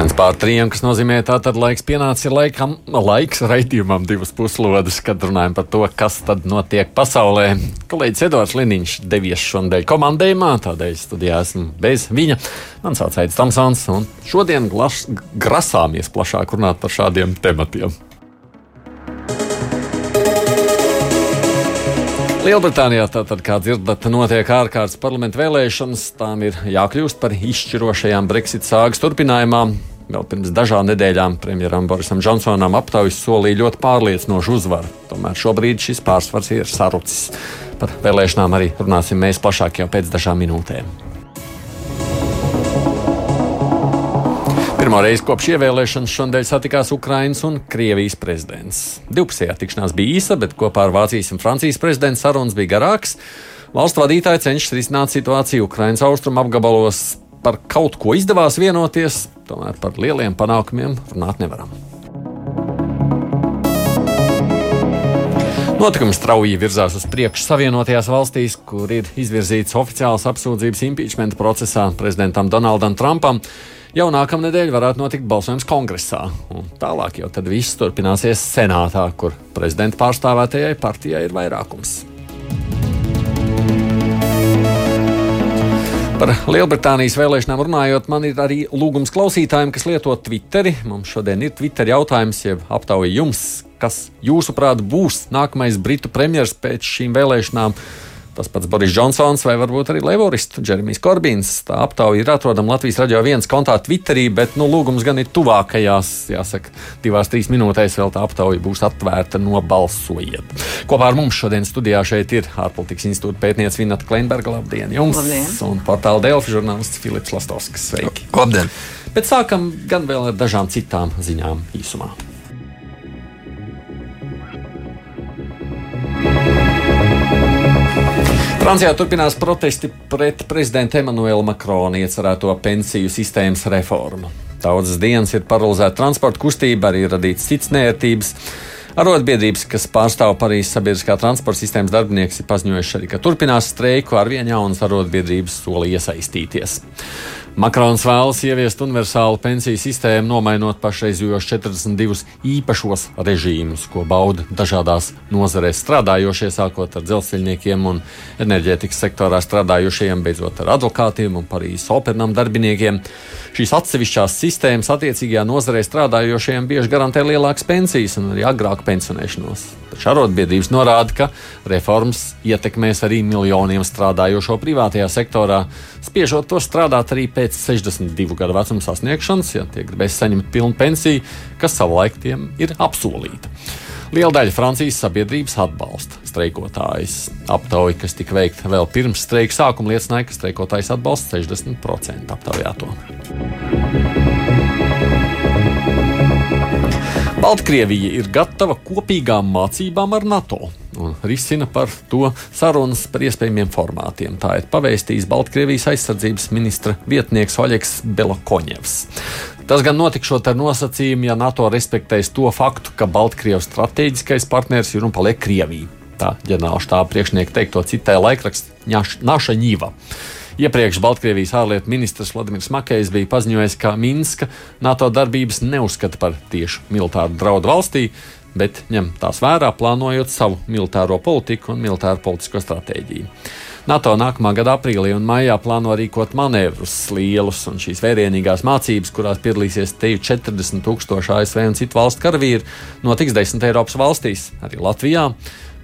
Pūkstens pār trījiem, kas nozīmē, tātad laiks pienācis laikam, laiks raidījumam divas puslodes, kad runājam par to, kas tad notiek pasaulē. Kolēģis Edvards Liniņš devies šodien komandējumā, tādēļ studijā esmu bez viņa. Man sauc Aits Tamsons, un šodien glaš, grasāmies plašāk runāt par šādiem tematiem. Lielbritānijā tātad, kā dzirdat, notiek ārkārtas parlamenta vēlēšanas. Tām ir jākļūst par izšķirošajām Brexit sāgas turpinājumā. Vēl pirms dažām nedēļām premjeram Borisam Džonsonam aptaujas solīja ļoti pārliecinošu uzvaru. Tomēr šobrīd šis pārsvars ir sarucis. Par vēlēšanām arī runāsim mēs plašāk jau pēc dažām minūtēm. Pirmo reizi kopš ievēlēšanas šodien satikās Ukrainas un Krievijas prezidents. Divpusējā tikšanās bija īsa, bet kopā ar Vācijas un Francijas prezidentu sarunas bija garāks. Valstu vadītāji cenšas risināt situāciju Ukrainas austrumu apgabalos. Par kaut ko izdevās vienoties, tomēr par lieliem panākumiem runāt nevaram. Notikums strauji virzās uz priekšu Savienotajās valstīs, kur ir izvirzīts oficiāls apsūdzības impeachment procesā prezidentam Donaldam Trumpam. Jau nākamnedēļ varētu notikt balsojums kongresā, un tālāk jau viss turpināsies senātā, kur prezidenta pārstāvētajai partijai ir vairākums. Par Lielbritānijas vēlēšanām runājot, man ir arī lūgums klausītājiem, kas lieto Twitteri. Mums šodien ir Twitter jautājums, jeb aptauja jums, kas jūsuprāt būs nākamais Britu premjerministrs pēc šīm vēlēšanām tas pats Boris Džonsons vai varbūt arī Leivorists Džeremijs Korbīns. Tā aptauja ir atrodama Latvijas radio viens kontā Twitterī, bet nu, lūgums gan ir tuvākajās, jāsaka, divās, trīs minūtēs vēl tā aptauja būs atvērta, nobalsojiet. Kopā ar mums šodien studijā šeit ir ārpolitikas institūta pētniece Vineta Kleinberga. Labdien jums! Labdien. Un portāla Delfi žurnālists Filips Lastovskis. Sveiki! Labdien! Bet sākam gan vēl ar dažām citām ziņām īsumā. Francijā turpinās protesti pret prezidenta Emanuela Makrona iecerēto pensiju sistēmas reformu. Daudzas dienas ir paralizēta transporta kustība, arī radīts cits nērtības. Arotbiedrības, kas pārstāv Parīzes sabiedriskā transporta sistēmas darbinieks, ir paziņojuši arī, ka turpinās streiku, ar vien jaunas arotbiedrības soli iesaistīties. Makrons vēlas ieviest universālu pensiju sistēmu, nomainot pašreizējos 42 īpašos režīmus, ko bauda dažādās nozarēs strādājošie, sākot ar dzelzceļniekiem un enerģētikas sektorā strādājošiem, beidzot ar advokātiem un Parīzes operam darbiniekiem. Šīs atsevišķās sistēmas attiecīgajā nozarē strādājošiem bieži garantē lielākas pensijas un arī agrāku pensionēšanos. Taču arotbiedrības norāda, ka reformas ietekmēs arī miljoniem strādājošo privātajā sektorā, spiežot to strādāt arī pēc 62 gadu vecuma sasniegšanas, ja tie gribēs saņemt pilnu pensiju, kas savulaik tiem ir apsolīta. Liela daļa Francijas sabiedrības atbalsta streikotājus. Aptauja, kas tika veikta vēl pirms streika sākuma, liecināja, ka streikotājs atbalsta 60% aptaujāto. Baltkrievija ir gatava kopīgām mācībām ar NATO un risina par to sarunas par iespējamiem formātiem. Tā ir pavēstījis Baltkrievijas aizsardzības ministra vietnieks Oļegs Belokoņevs. Tas gan notikšot ar nosacījumu, ja NATO respektēs to faktu, ka Baltkrievijas strateģiskais partners ir un paliek Krievija. Tā ģenerāla štāba priekšnieka teikto citēja laikraksts Naša Ņīva. Iepriekš Baltkrievijas ārlietu ministrs Vladimirs Makējs bija paziņojis, ka Minska NATO darbības neuzskata par tiešu militāru draudu valstī, bet ņem tās vērā, plānojot savu militāro politiku un militāro politisko stratēģiju. NATO nākamā gada aprīlī un maijā plāno rīkot manevrus lielus, un šīs vērienīgās mācības, kurās piedalīsies te 40 tūkstoši ASV un citu valstu karavīri, notiks desmit Eiropas valstīs, arī Latvijā.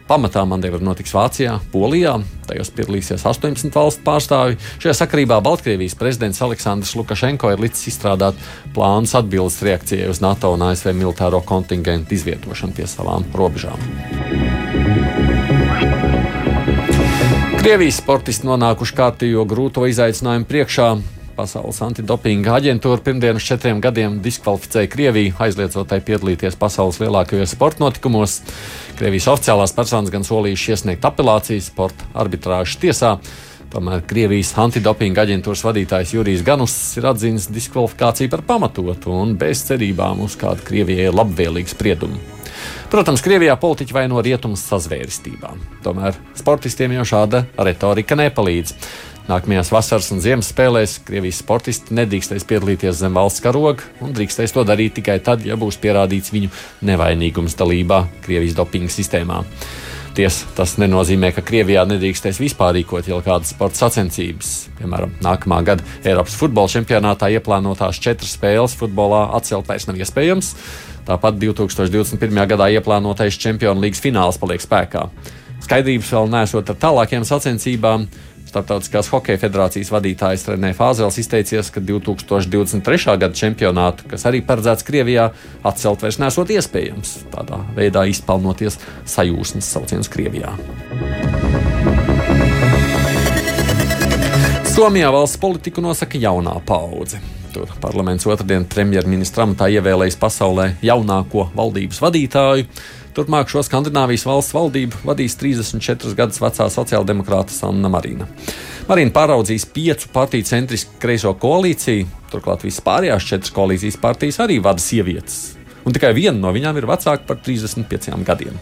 Pamatā manevri notiks Vācijā, Polijā. Tajos piedalīsies 18 valstu pārstāvji. Šajā sakarībā Baltkrievijas prezidents Aleksandrs Lukašenko ir licis izstrādāt plānus atbildes reakcijai uz NATO un ASV militāro kontingentu izvietošanu pie savām robežām. Krievijas sportisti nonākuši kārtīgo grūto izaicinājumu priekšā. Pasaules antidopinga aģentūra pirmdien uz četriem gadiem diskvalificēja Krieviju, aizliedzot tai piedalīties pasaules lielākajos sporta notikumos. Krievijas oficiālās personas gan solījuši iesniegt apelācijas sporta arbitrāžas tiesā. Tomēr Krievijas antidopinga aģentūras vadītājs Jurijs Ganus ir atzīmis diskvalifikāciju par pamatotu un bez cerībām uz kādu Krievijai labvēlīgu spriedumu. Protams, Krievijā politiķi vaino rietumus sazvērstībā. Tomēr sportistiem jau šāda retorika nepalīdz. Nākamajās vasaras un ziemas spēlēs Krievijas sportisti nedrīkstēs piedalīties zem valsts karoga un drīkstēs to darīt tikai tad, ja būs pierādīts viņu nevainīgums dalībā Krievijas dopinga sistēmā. Tiesa, tas nenozīmē, ka Krievijā nedrīkstēs vispār rīkot jau kādas sporta sacensības. Piemēram, nākamā gada Eiropas futbola čempionātā ieplānotās četras spēles futbolā atcelt vairs nav iespējams. Tāpat 2021. gadā ieplānotais Čempionu līgas fināls paliek spēkā. Skaidrības vēl nesot ar tālākiem sacensībām. Startautiskās hokeja federācijas vadītājs Renē Fāzels izteicies, ka 2023. gada čempionātu, kas arī paredzēts Krievijā, atcelt vairs nesot iespējams. Tādā veidā izpelnoties sajūsmas sauciens Krievijā. Somijā valsts politiku nosaka jaunā paudze. Tur parlaments otrdien premjerministra amatā ievēlējis pasaulē jaunāko valdības vadītāju. Turpmāk šo Skandināvijas valsts valdību vadīs 34 gadus vecā sociāldemokrāta Sanna Marina. Marina pāraudzīs piecu partiju centrisku kreiso koalīciju, turklāt visas pārējās četras koalīcijas partijas arī vada sievietes. Un tikai viena no viņām ir vecāka par 35 gadiem.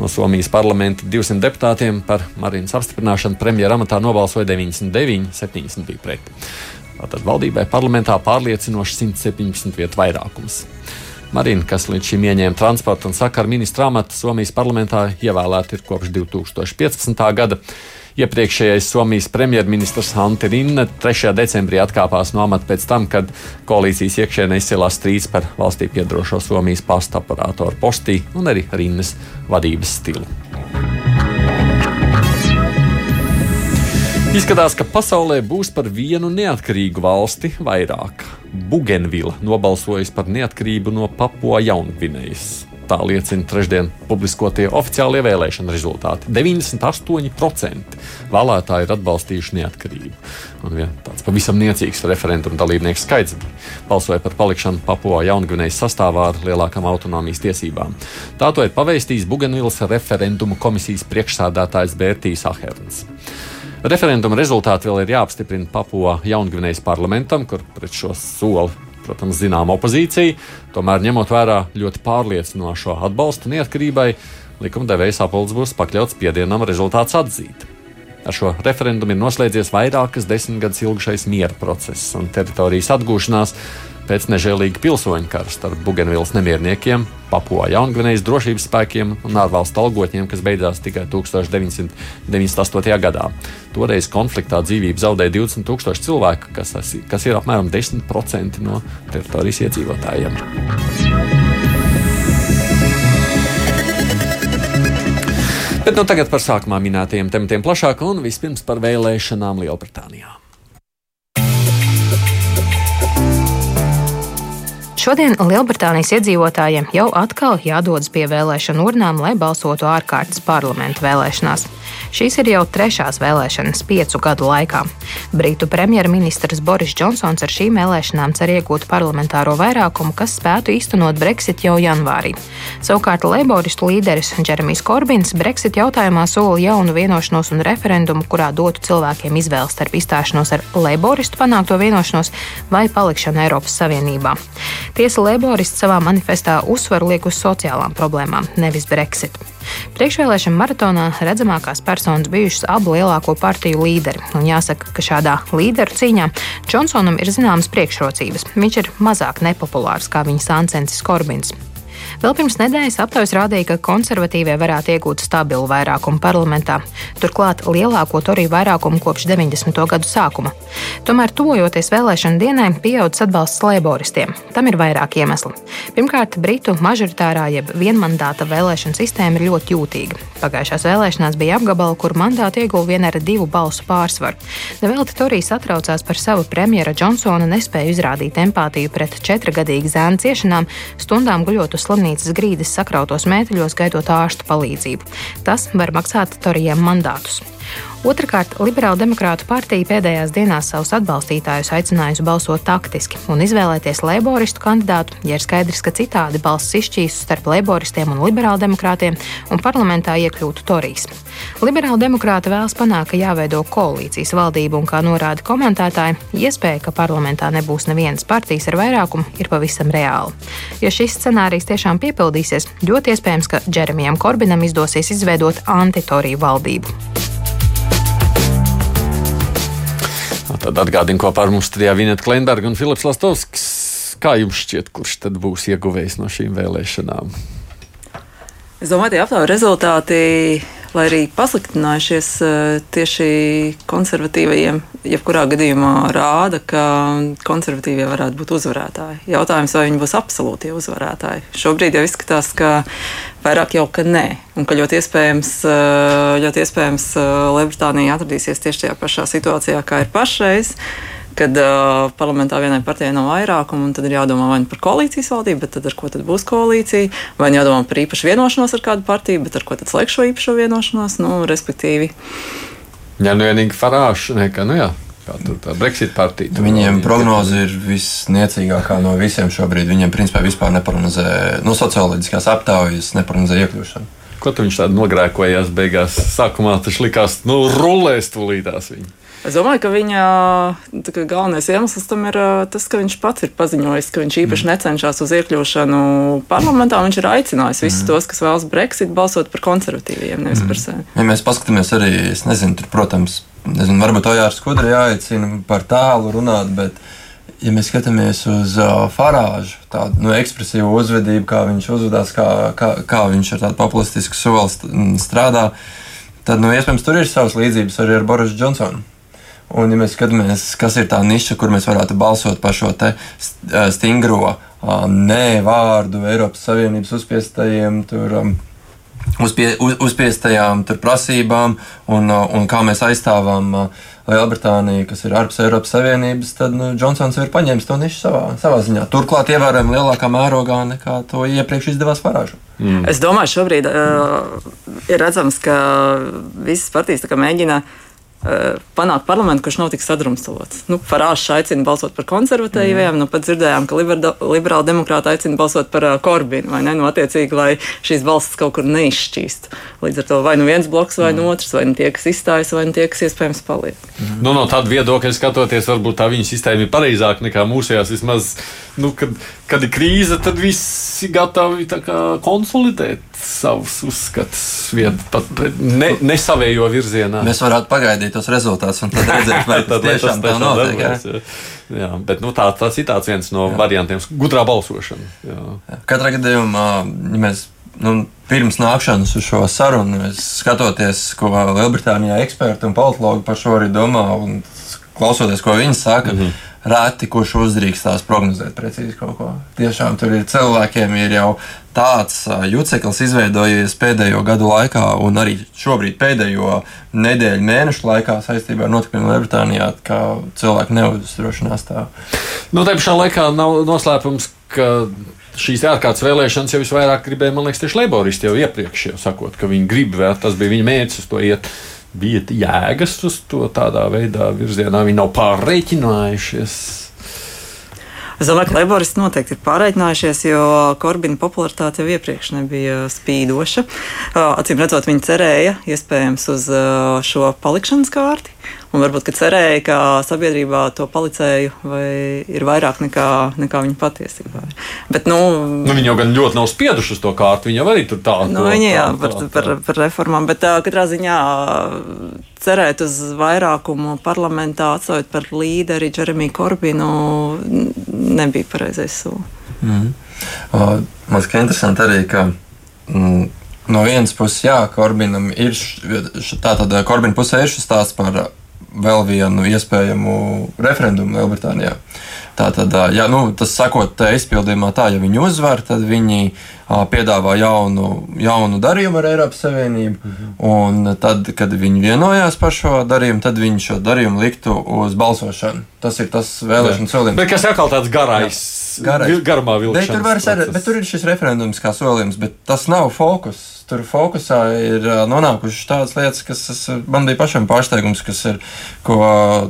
No Somijas parlamenta 200 deputātiem par Marinas apstiprināšanu premjera amatā nobalsoja 99, 70 bija pret. Tātad valdībai parlamentā pārliecinoši 117 vietu vairākums. Marina, kas līdz šim ieņēma transporta un sakaru ministra amatu, Somijas parlamentā ievēlēta ir kopš 2015. gada. Iepriekšējais Somijas premjerministrs Antti Rinne 3. decembrī atkāpās no amata pēc tam, kad koalīcijas iekšienē izcēlās strīds par valstī piedarošo Somijas pasta operatoru postī un arī Rinnes vadības stilu. Izskatās, ka pasaulē būs par vienu neatkarīgu valsti vairāk. Bugenvila nobalsojas par neatkarību no Papua Jaungvinējas. Tā liecina trešdien publiskotie oficiālie vēlēšana rezultāti. 98% vēlētāji ir atbalstījuši neatkarību. Un ja, tāds pavisam niecīgs referenduma dalībnieku skaits balsoja par palikšanu Papua Jaungvinējas sastāvā ar lielākām autonomijas tiesībām. Tā to ir paveistījis Bugenvilas referendumu komisijas priekšsādātājs Bērtīs Aherns. Referenduma rezultāti vēl ir jāapstiprina Papua Jaungvinējas parlamentam, kur pret šo soli, protams, zinām opozīcija. Tomēr, ņemot vērā ļoti pārliecinošo atbalstu neatkarībai, likumdevējs apelsnes būs pakļauts spiedienam rezultāts atzīt. Ar šo referendumu ir noslēdzies vairākas desmitgades ilgšais miera process un teritorijas atgūšanās pēc nežēlīga pilsoņu kara starp Bugenvilas nemierniekiem, Papua Jaungvinējas drošības spēkiem un ārvalstu algotņiem, kas beidzās tikai 1998. gadā. Toreiz konfliktā dzīvību zaudēja 20 000 cilvēku, kas, kas ir apmēram 10% no teritorijas iedzīvotājiem. Bet nu tagad par sākumā minētajiem tematiem plašāk un vispirms par vēlēšanām Lielbritānijā. Šodien Lielbritānijas iedzīvotājiem jau atkal jādodas pie vēlēšanu urnām, lai balsotu ārkārtas parlamentu vēlēšanās. Šīs ir jau trešās vēlēšanas piecu gadu laikā. Britu premjerministrs Boris Džonsons ar šīm vēlēšanām cer iegūt parlamentāro vairākumu, kas spētu īstenot Brexit jau janvārī. Savukārt Leiboristu līderis Džeremijs Korbins Brexit jautājumā sola jaunu vienošanos un referendumu, kurā dotu cilvēkiem izvēli starp izstāšanos ar Leiboristu panākto vienošanos vai palikšanu Eiropas Savienībā. Tiesa Leiborists savā manifestā uzsvaru liek uz sociālām problēmām, nevis Brexit. Priekšvēlēšana maratonā redzamākās personas bijušas abu lielāko partiju līderi, un jāsaka, ka šādā līderu cīņā Džonsonam ir zināmas priekšrocības. Viņš ir mazāk nepopulārs kā viņa sāncensis Korbins. Vēl pirms nedēļas aptaujas rādīja, ka konservatīvie varētu iegūt stabilu vairākumu parlamentā, turklāt lielāko toriju vairākumu kopš 90. gadu sākuma. Tomēr, tuvojoties vēlēšanu dienai, pieaudzis atbalsts leiboristiem. Tam ir vairāk iemeslu. Pirmkārt, Britu mažoritārā jeb vienmandāta vēlēšana sistēma ir ļoti jūtīga. Pagājušās vēlēšanās bija apgabala, kur mandātu ieguva vien ar divu balsu pārsvaru. Nevelti Torijas atraucās par savu premjera Džonsona nespēju izrādīt empātiju pret četrgadīgu zēnu ciešanām, stundām guļot uz slimnīcas grīdas sakrautos mēteļos, gaidot ārstu palīdzību. Tas var maksāt Torijiem mandātus. Otrakārt, Liberāla demokrātu partija pēdējās dienās savus atbalstītājus aicinājusi balsot taktiski un izvēlēties laboristu kandidātu, ja ir skaidrs, ka citādi balss izšķīs starp laboristiem un liberāla demokrātiem un parlamentā iekļūtu Torijas. Liberāla demokrāta vēlas panākt, ka jāveido koalīcijas valdība un, kā norāda komentētāji, iespēja, ka parlamentā nebūs nevienas partijas ar vairākumu, ir pavisam reāla. Ja šis scenārijs tiešām piepildīsies, ļoti iespējams, ka Džeremijam Korbinam izdosies izveidot antitoriju valdību. Tad atgādinu, ko par mums studijā Vineta Klimberga un Filips Lastovskis. Kā jums šķiet, kurš tad būs ieguvējis no šīm vēlēšanām? Es domāju, tie aptaujas rezultāti, lai arī pasliktinājušies eh, tieši konservatīvajiem, jebkurā gadījumā rāda, ka konservatīvie varētu būt uzvarētāji. Jautājums, vai viņi būs absolūtie uzvarētāji. Šobrīd jau izskatās, ka vairāk jau ka nē, un ka ļoti iespējams, eh, ļoti iespējams eh, Lielbritānija atradīsies tieši tajā pašā situācijā, kā ir pašreiz kad uh, parlamentā vienai partijai nav vairākuma, un tad ir jādomā vai nu par koalīcijas valdību, bet tad ar ko tad būs koalīcija, vai nu jādomā par īpašu vienošanos ar kādu partiju, bet ar ko tad slēgš šo īpašo vienošanos, nu, respektīvi. Jā, nu vienīgi farāšu, ne, ka, nu jā. Brexit partija? Viņiem prognoze ir visniecīgākā no visiem šobrīd. Viņiem principā vispār neprognozē, no socioloģiskās aptaujas neprognozē iekļūšanu. Ko tu viņš tādu nogrēkojās beigās? Sākumā tas likās, nu, rulēs tūlītās viņa. Es domāju, ka viņa kā, galvenais iemesls tam ir tas, ka viņš pats ir paziņojis, ka viņš īpaši mm. necenšas uz iekļūšanu parlamentā. Viņš ir aicinājis visus mm. tos, kas vēlas Brexit, balsot par konservatīviem, nevis mm. par sevi. Ja mēs paskatāmies arī, es nezinu, tur, protams, nezinu, varbūt Ojārs Kudra jāaicina par tālu runāt, bet ja mēs skatāmies uz uh, Farāžu, tādu nu, ekspresīvu uzvedību, kā viņš uzvedās, kā, kā, kā viņš ar tādu populistisku soli strādā, tad nu, iespējams tur ir savas līdzības arī ar Borisu Džonsonu. Un, ja mēs skatāmies, kas ir tā niša, kur mēs varētu balsot par šo stingro nē vārdu Eiropas Savienības uzspiestajiem tur, uzpie, uz, uzspiestajām tur, prasībām un, un kā mēs aizstāvam Lielbritāniju, kas ir ārpus Eiropas Savienības, tad nu, Džonsons ir paņēmis to nišu savā, savā ziņā. Turklāt ievērojami lielākā mērogā nekā to iepriekš izdevās parāžu. Mm. Es domāju, šobrīd uh, ir redzams, ka visas partijas mēģina uh, Eh, panākt parlamentu, kurš nav tik sadrumstalots. Nu, Farāžs aicina balsot par konservatīviem, nu pat dzirdējām, ka liberāla demokrāta aicina balsot par uh, Korbinu, vai ne? Nu, attiecīgi, lai šīs balsts kaut kur neizšķīst. Līdz ar to vai nu viens bloks, vai mm. nu otrs, vai nu tie, kas izstājas, vai nu tie, kas iespējams paliek. Mm. Nu, no tāda viedokļa skatoties, varbūt tā viņa sistēma ir pareizāka nekā mūsējās. Vismaz, nu, kad, kad ir krīze, tad visi gatavi konsolidēt savus uzskatus, pat ne, nesavējo virzienā. Mēs varētu pagaidīt tos rezultātus un tad redzēt, vai tas tiešām tā notiek. Darbos, jā. Jā, bet nu, tā, tas ir viens no jā. variantiem, gudrā balsošana. Jā. Katrā gadījumā, ja mēs nu, pirms nākšanas uz šo sarunu, skatoties, ko Lielbritānijā eksperti un politologi par šo arī domā, un klausoties, ko viņi saka. Mm -hmm reti kurš uzdrīkstās prognozēt precīzi kaut ko. Tiešām tur ir cilvēkiem ir jau tāds juceklis izveidojies pēdējo gadu laikā, un arī šobrīd pēdējo nedēļu, mēnešu laikā saistībā ar notikumiem Lielbritānijā, ka cilvēki neuzdrošinās tā. Nu, tā pašā laikā nav noslēpums, ka šīs ārkārtas vēlēšanas jau visvairāk gribēja, man liekas, tieši laboristi jau iepriekš jau sakot, ka viņi grib vēl, tas bija viņa mērķis uz to iet bija jēgas uz to tādā veidā virzienā. Viņi nav pārreķinājušies. Es domāju, ka laboristi noteikti ir pārreikinājušies, jo Korbina popularitāte jau iepriekš nebija spīdoša. Acīm redzot, viņi cerēja iespējams uz šo palikšanas kārti. Un varbūt cerēja, ka sabiedrībā to palicēju ir vairāk nekā, nekā viņa patiesībā. Bet, nu, nu, viņi jau gan ļoti nav spieduši uz to kārtu. Viņi jau arī tur tādu nu, viņi, jā, par, tā, tā. par, par reformām. Bet uh, katrā ziņā cerēt uz vairākumu parlamentā, atstājot par līderi Jeremiju Korbinu, nebija pareizais solis. Mm. Uh, man liekas, ka interesanti arī, ka. Mm, No vienas puses, jā, Korbinam ir tā, tad Korbina pusē ir šis stāsts par vēl vienu iespējamu referendumu Lielbritānijā. Tātad, ja nu, tas sakot, izpildījumā tā, ja viņi uzvar, tad viņi piedāvā jaunu, jaunu darījumu ar Eiropas Savienību. -hmm. Un tad, kad viņi vienojās par šo darījumu, tad viņi šo darījumu liktu uz balsošanu. Tas ir tas vēlēšanu solījums. Bet kas atkal tāds garais? Garais. Garumā vilkšanas. Bet tur, ar, bet tur ir šis referendums kā solījums, bet tas nav fokus tur fokusā ir nonākušas tādas lietas, kas es, man bija pašam pārsteigums, kas ir, ko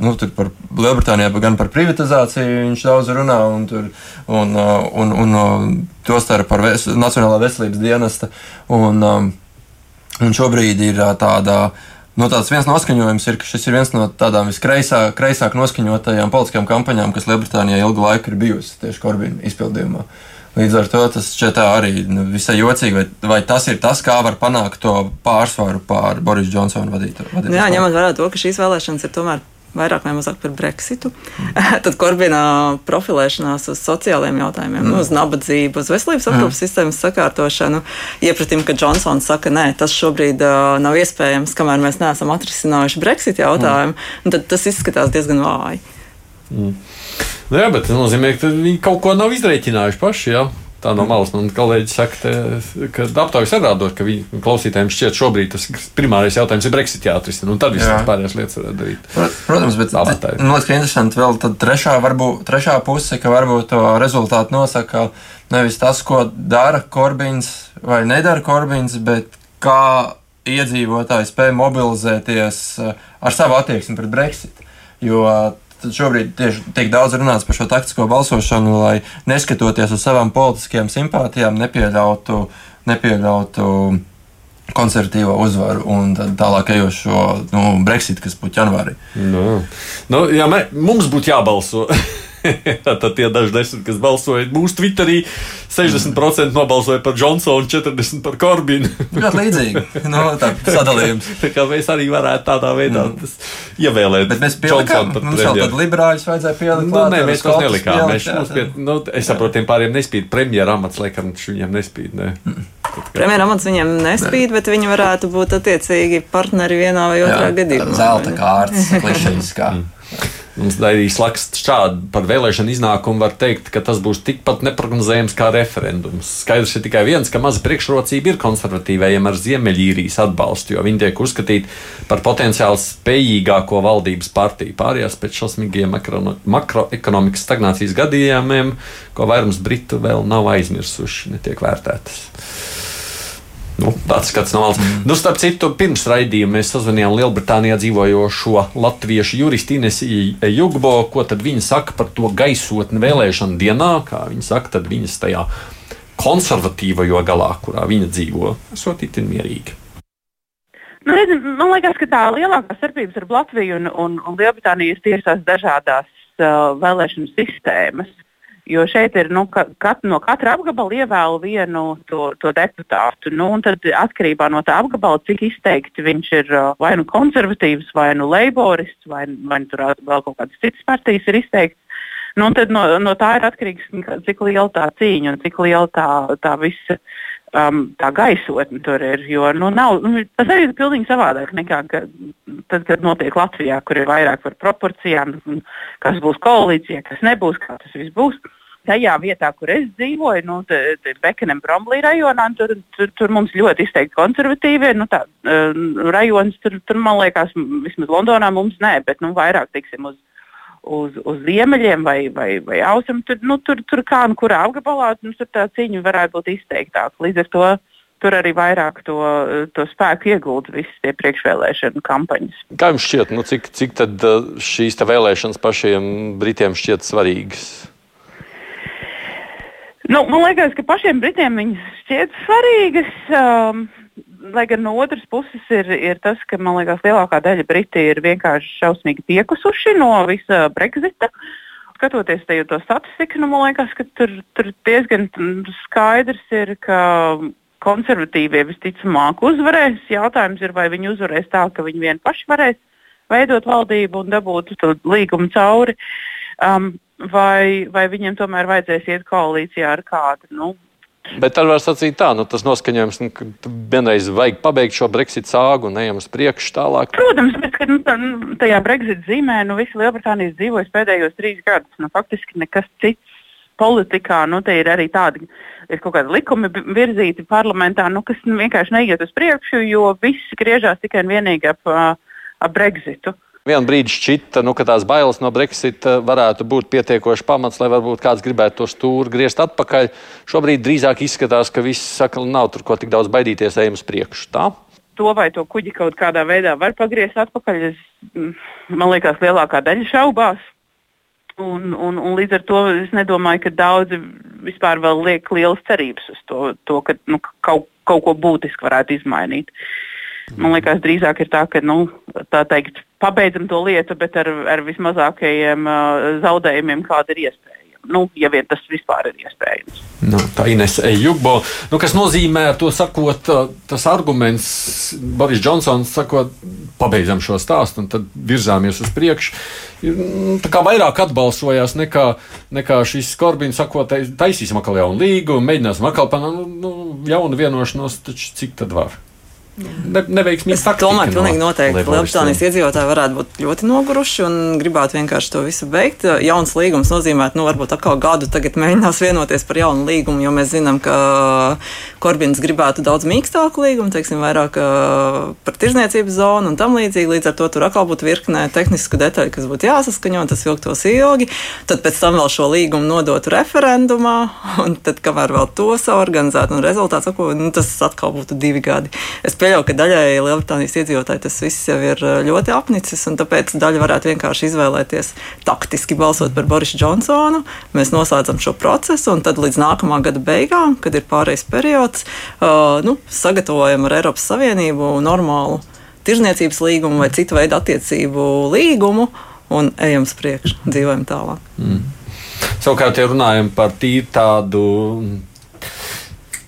nu, par Lielbritānijā, gan par privatizāciju viņš daudz runā, un, tur, un, un, un, un tostarp par ves, Nacionālā veselības dienesta. Un, un šobrīd ir tāda. Nu, tāds viens noskaņojums ir, ka šis ir viens no tādām viskreisāk kreisāk noskaņotajām politiskajām kampaņām, kas Lielbritānijā ilgu laiku ir bijusi tieši Korbina izpildījumā. Uh, Līdz ar to tas šķiet arī nu, visai jocīgi, vai, vai tas ir tas, kā var panākt to pārsvaru pār Boris Džonsonu vadītāju. Jā, ņemot vērā to, ka šīs vēlēšanas ir tomēr vairāk vai mazāk par Brexitu. Mm. Tad Korbina profilēšanās uz sociālajiem jautājumiem, mm. nu, uz nabadzību, uz veselības aprūpas mm. sistēmas sakārtošanu, iepratim, ka Džonsons saka, nē, tas šobrīd uh, nav iespējams, kamēr mēs neesam atrisinājuši Brexit jautājumu, mm. tad tas izskatās diezgan vāji. Mm. Nu, jā, bet tas nozīmē, ka viņi kaut ko nav izreikinājuši paši. Jā. Tā no malas man kolēģi saka, te, ka aptaujas rādot, ka viņi klausītājiem šķiet šobrīd tas primārais jautājums ir Brexit jāatrisina, un tad visas pārējās lietas varētu darīt. Protams, bet man liekas, ka interesanti vēl trešā, varbūt, trešā puse, ka varbūt to rezultātu nosaka nevis tas, ko dara Korbins vai nedara Korbins, bet kā iedzīvotāji spēj mobilizēties eh, ar savu attieksmi pret Brexit. Jo Tad šobrīd tieši tiek daudz runāts par šo taktisko balsošanu, lai neskatoties uz savām politiskajām simpātijām, nepieļautu, nepieļautu konservatīvo uzvaru un tālāk ejošo nu, Brexit, kas būtu janvārī. Nu, nu, jā, mē, mums būtu jābalso. Tad tie daži desmit, kas balsoja mūsu Twitterī, 60% nobalsoja par Johnsonu, 40% par Korbinu. Ļoti līdzīgi. No, nu, tā sadalījums. tā kā mēs arī varētu tādā veidā mm. ievēlēt. Bet mēs pielikām, mums vēl tad liberāļus vajadzēja pielikt. Nu, nē, mēs tos nelikām. Mēs, jā, pie, nu, es saprotu, tiem pāriem nespīd premjera amats, laikam viņiem nespīd. Ne. Mm. Premjera amats viņiem nespīd, bet viņi varētu būt attiecīgi partneri vienā vai otrā gadījumā. Zelta kārtas, klišejas kā. Mums arī slakst šādi par vēlēšanu iznākumu var teikt, ka tas būs tikpat neparedzējams kā referendums. Skaidrs ir tikai viens, ka maza priekšrocība ir konservatīvajiem ar Ziemeļīrijas atbalstu, jo viņi tiek uzskatīti par potenciāli spējīgāko valdības partiju. Pārējās pēc šausmīgiem makroekonomikas stagnācijas gadījumiem, ko vairums britu vēl nav aizmirsuši, netiek vērtētas. Nu, tāds skats no malas. Mm. Nu, starp citu, pirms raidījuma mēs sazvanījām Lielbritānijā dzīvojošo latviešu juristu Inesu Jugbo, ko tad viņa saka par to gaisotni vēlēšanu dienā, kā viņa saka, tad viņas tajā konservatīvajā galā, kurā viņa dzīvo, esot itin mierīgi. Nu, redz, man liekas, ka tā lielākā starpība starp Latviju un, un, un Lielbritāniju ir tieši tās dažādas uh, vēlēšanu sistēmas. Jo šeit ir nu, ka, kat, no katra apgabala ievēlu vienu to, to deputātu. Nu, tad atkarībā no tā apgabala, cik izteikti viņš ir vai nu konservatīvs, vai nu leiborists, vai, vai nu tur vēl kaut kādas citas partijas ir izteikts. Nu, no, no tā ir atkarīgs, cik liela tā cīņa un cik liela tā, tā visa um, tā gaisotne tur ir. Jo, nu, nav, nu, tas arī ir pilnīgi savādāk nekā ka, tad, kad notiek Latvijā, kur ir vairāk par proporcijām, kas būs koalīcija, kas nebūs, kā tas viss būs tajā vietā, kur es dzīvoju, nu, Bekenam Bromlī rajonā, tur, tur, tur mums ļoti izteikti konservatīvi. Nu, tā, uh, rajons tur, tur, man liekas, vismaz Londonā mums nē, bet nu, vairāk tiksim uz, uz, uz ziemeļiem vai, vai, vai austrumiem. Tur, nu, tur, tur kā nu kurā apgabalā nu, tā cīņa varētu būt izteiktāka. Līdz ar to tur arī vairāk to, to spēku iegūta visas tie priekšvēlēšana kampaņas. Kā jums šķiet, nu, cik, cik tad šīs vēlēšanas pašiem Britiem šķiet svarīgas? Nu, man liekas, ka pašiem Britiem viņas šķiet svarīgas. Um, lai gan no otras puses ir, ir tas, ka man liekas, lielākā daļa Briti ir vienkārši šausmīgi piekusuši no visa Brexita. Skatoties to statistiku, nu, man liekas, ka tur, tur diezgan skaidrs ir, ka konservatīvie visticamāk uzvarēs. Jautājums ir, vai viņi uzvarēs tā, ka viņi vien paši varēs veidot valdību un dabūt to līgumu cauri. Um, vai, vai viņiem tomēr vajadzēs iet koalīcijā ar kādu. Nu, Bet tad var sacīt tā, nu, tas noskaņojums, nu, ka vienreiz vajag pabeigt šo Brexit sāgu un ejam uz priekšu tālāk. Protams, bet kad, nu, tā, nu, tajā Brexit zīmē nu, visi Lielbritānijas dzīvojas pēdējos trīs gadus. Nu, faktiski nekas cits politikā, nu, te ir arī tādi ir kaut kādi likumi virzīti parlamentā, nu, kas vienkārši neiet uz priekšu, jo viss griežās tikai un vienīgi ap, ap Brexitu. Vienu brīdi šķita, nu, ka tās bailes no Brexit varētu būt pietiekoši pamats, lai varbūt kāds gribētu to stūri griezt atpakaļ. Šobrīd drīzāk izskatās, ka viss saka, nav tur ko tik daudz baidīties, ejam uz priekšu. Tā? To vai to kuģi kaut kādā veidā var pagriezt atpakaļ, es, mm, man liekas, lielākā daļa šaubās. Un, un, un līdz ar to es nedomāju, ka daudzi vispār vēl liek lielas cerības uz to, to ka nu, kaut, kaut ko būtiski varētu izmainīt. Man liekas, drīzāk ir tā, ka nu, tā teikt, pabeidzam to lietu, bet ar, ar vismazākajiem uh, zaudējumiem, kāda ir iespēja. Nu, ja vien tas vispār ir iespējams. Nu, tā ir Inese Jugbo. Nu, kas nozīmē, to sakot, tas arguments, Boris Džonsons sakot, pabeidzam šo stāstu un tad virzāmies uz priekšu. Nu, tā kā vairāk atbalsojās nekā, nekā šis Korbins sakot, taisīsim atkal jaunu līgumu, mēģināsim atkal panākt nu, jaunu vienošanos, taču cik tad var? Ne. Es domāju, ka pilnīgi noteikti Lielbritānijas iedzīvotāji varētu būt ļoti noguruši un gribētu vienkārši to visu beigt. Jauns līgums nozīmē, nu, varbūt atkal gadu tagad mēģinās vienoties par jaunu līgumu, jo mēs zinām, ka Korbins gribētu daudz mīkstāku līgumu, teiksim, vairāk par tirzniecības zonu un tam līdzīgi. Līdz ar to tur atkal būtu virknē tehnisku detaļu, kas būtu jāsaskaņo, tas ilgtos ilgi. Tad pēc tam vēl šo līgumu nodotu referendumā, un tad, kamēr vēl to saorganizētu un rezultāts, nu, tas atkal būtu divi gadi. Es pieļauju, ka daļai Lielbritānijas iedzīvotāji tas viss jau ir eh, ļoti apnicis, un tāpēc daļa varētu vienkārši izvēlēties taktiski balsot par Borisu Džonsonu. Mēs noslēdzam šo procesu, un tad līdz nākamā gada beigām, kad ir pārējais periods, uh, nu, sagatavojam ar Eiropas Savienību normālu tirzniecības līgumu vai citu veidu attiecību līgumu un ejam uz priekšu, dzīvojam tālāk. Mm. Savukārt, ja runājam par tādu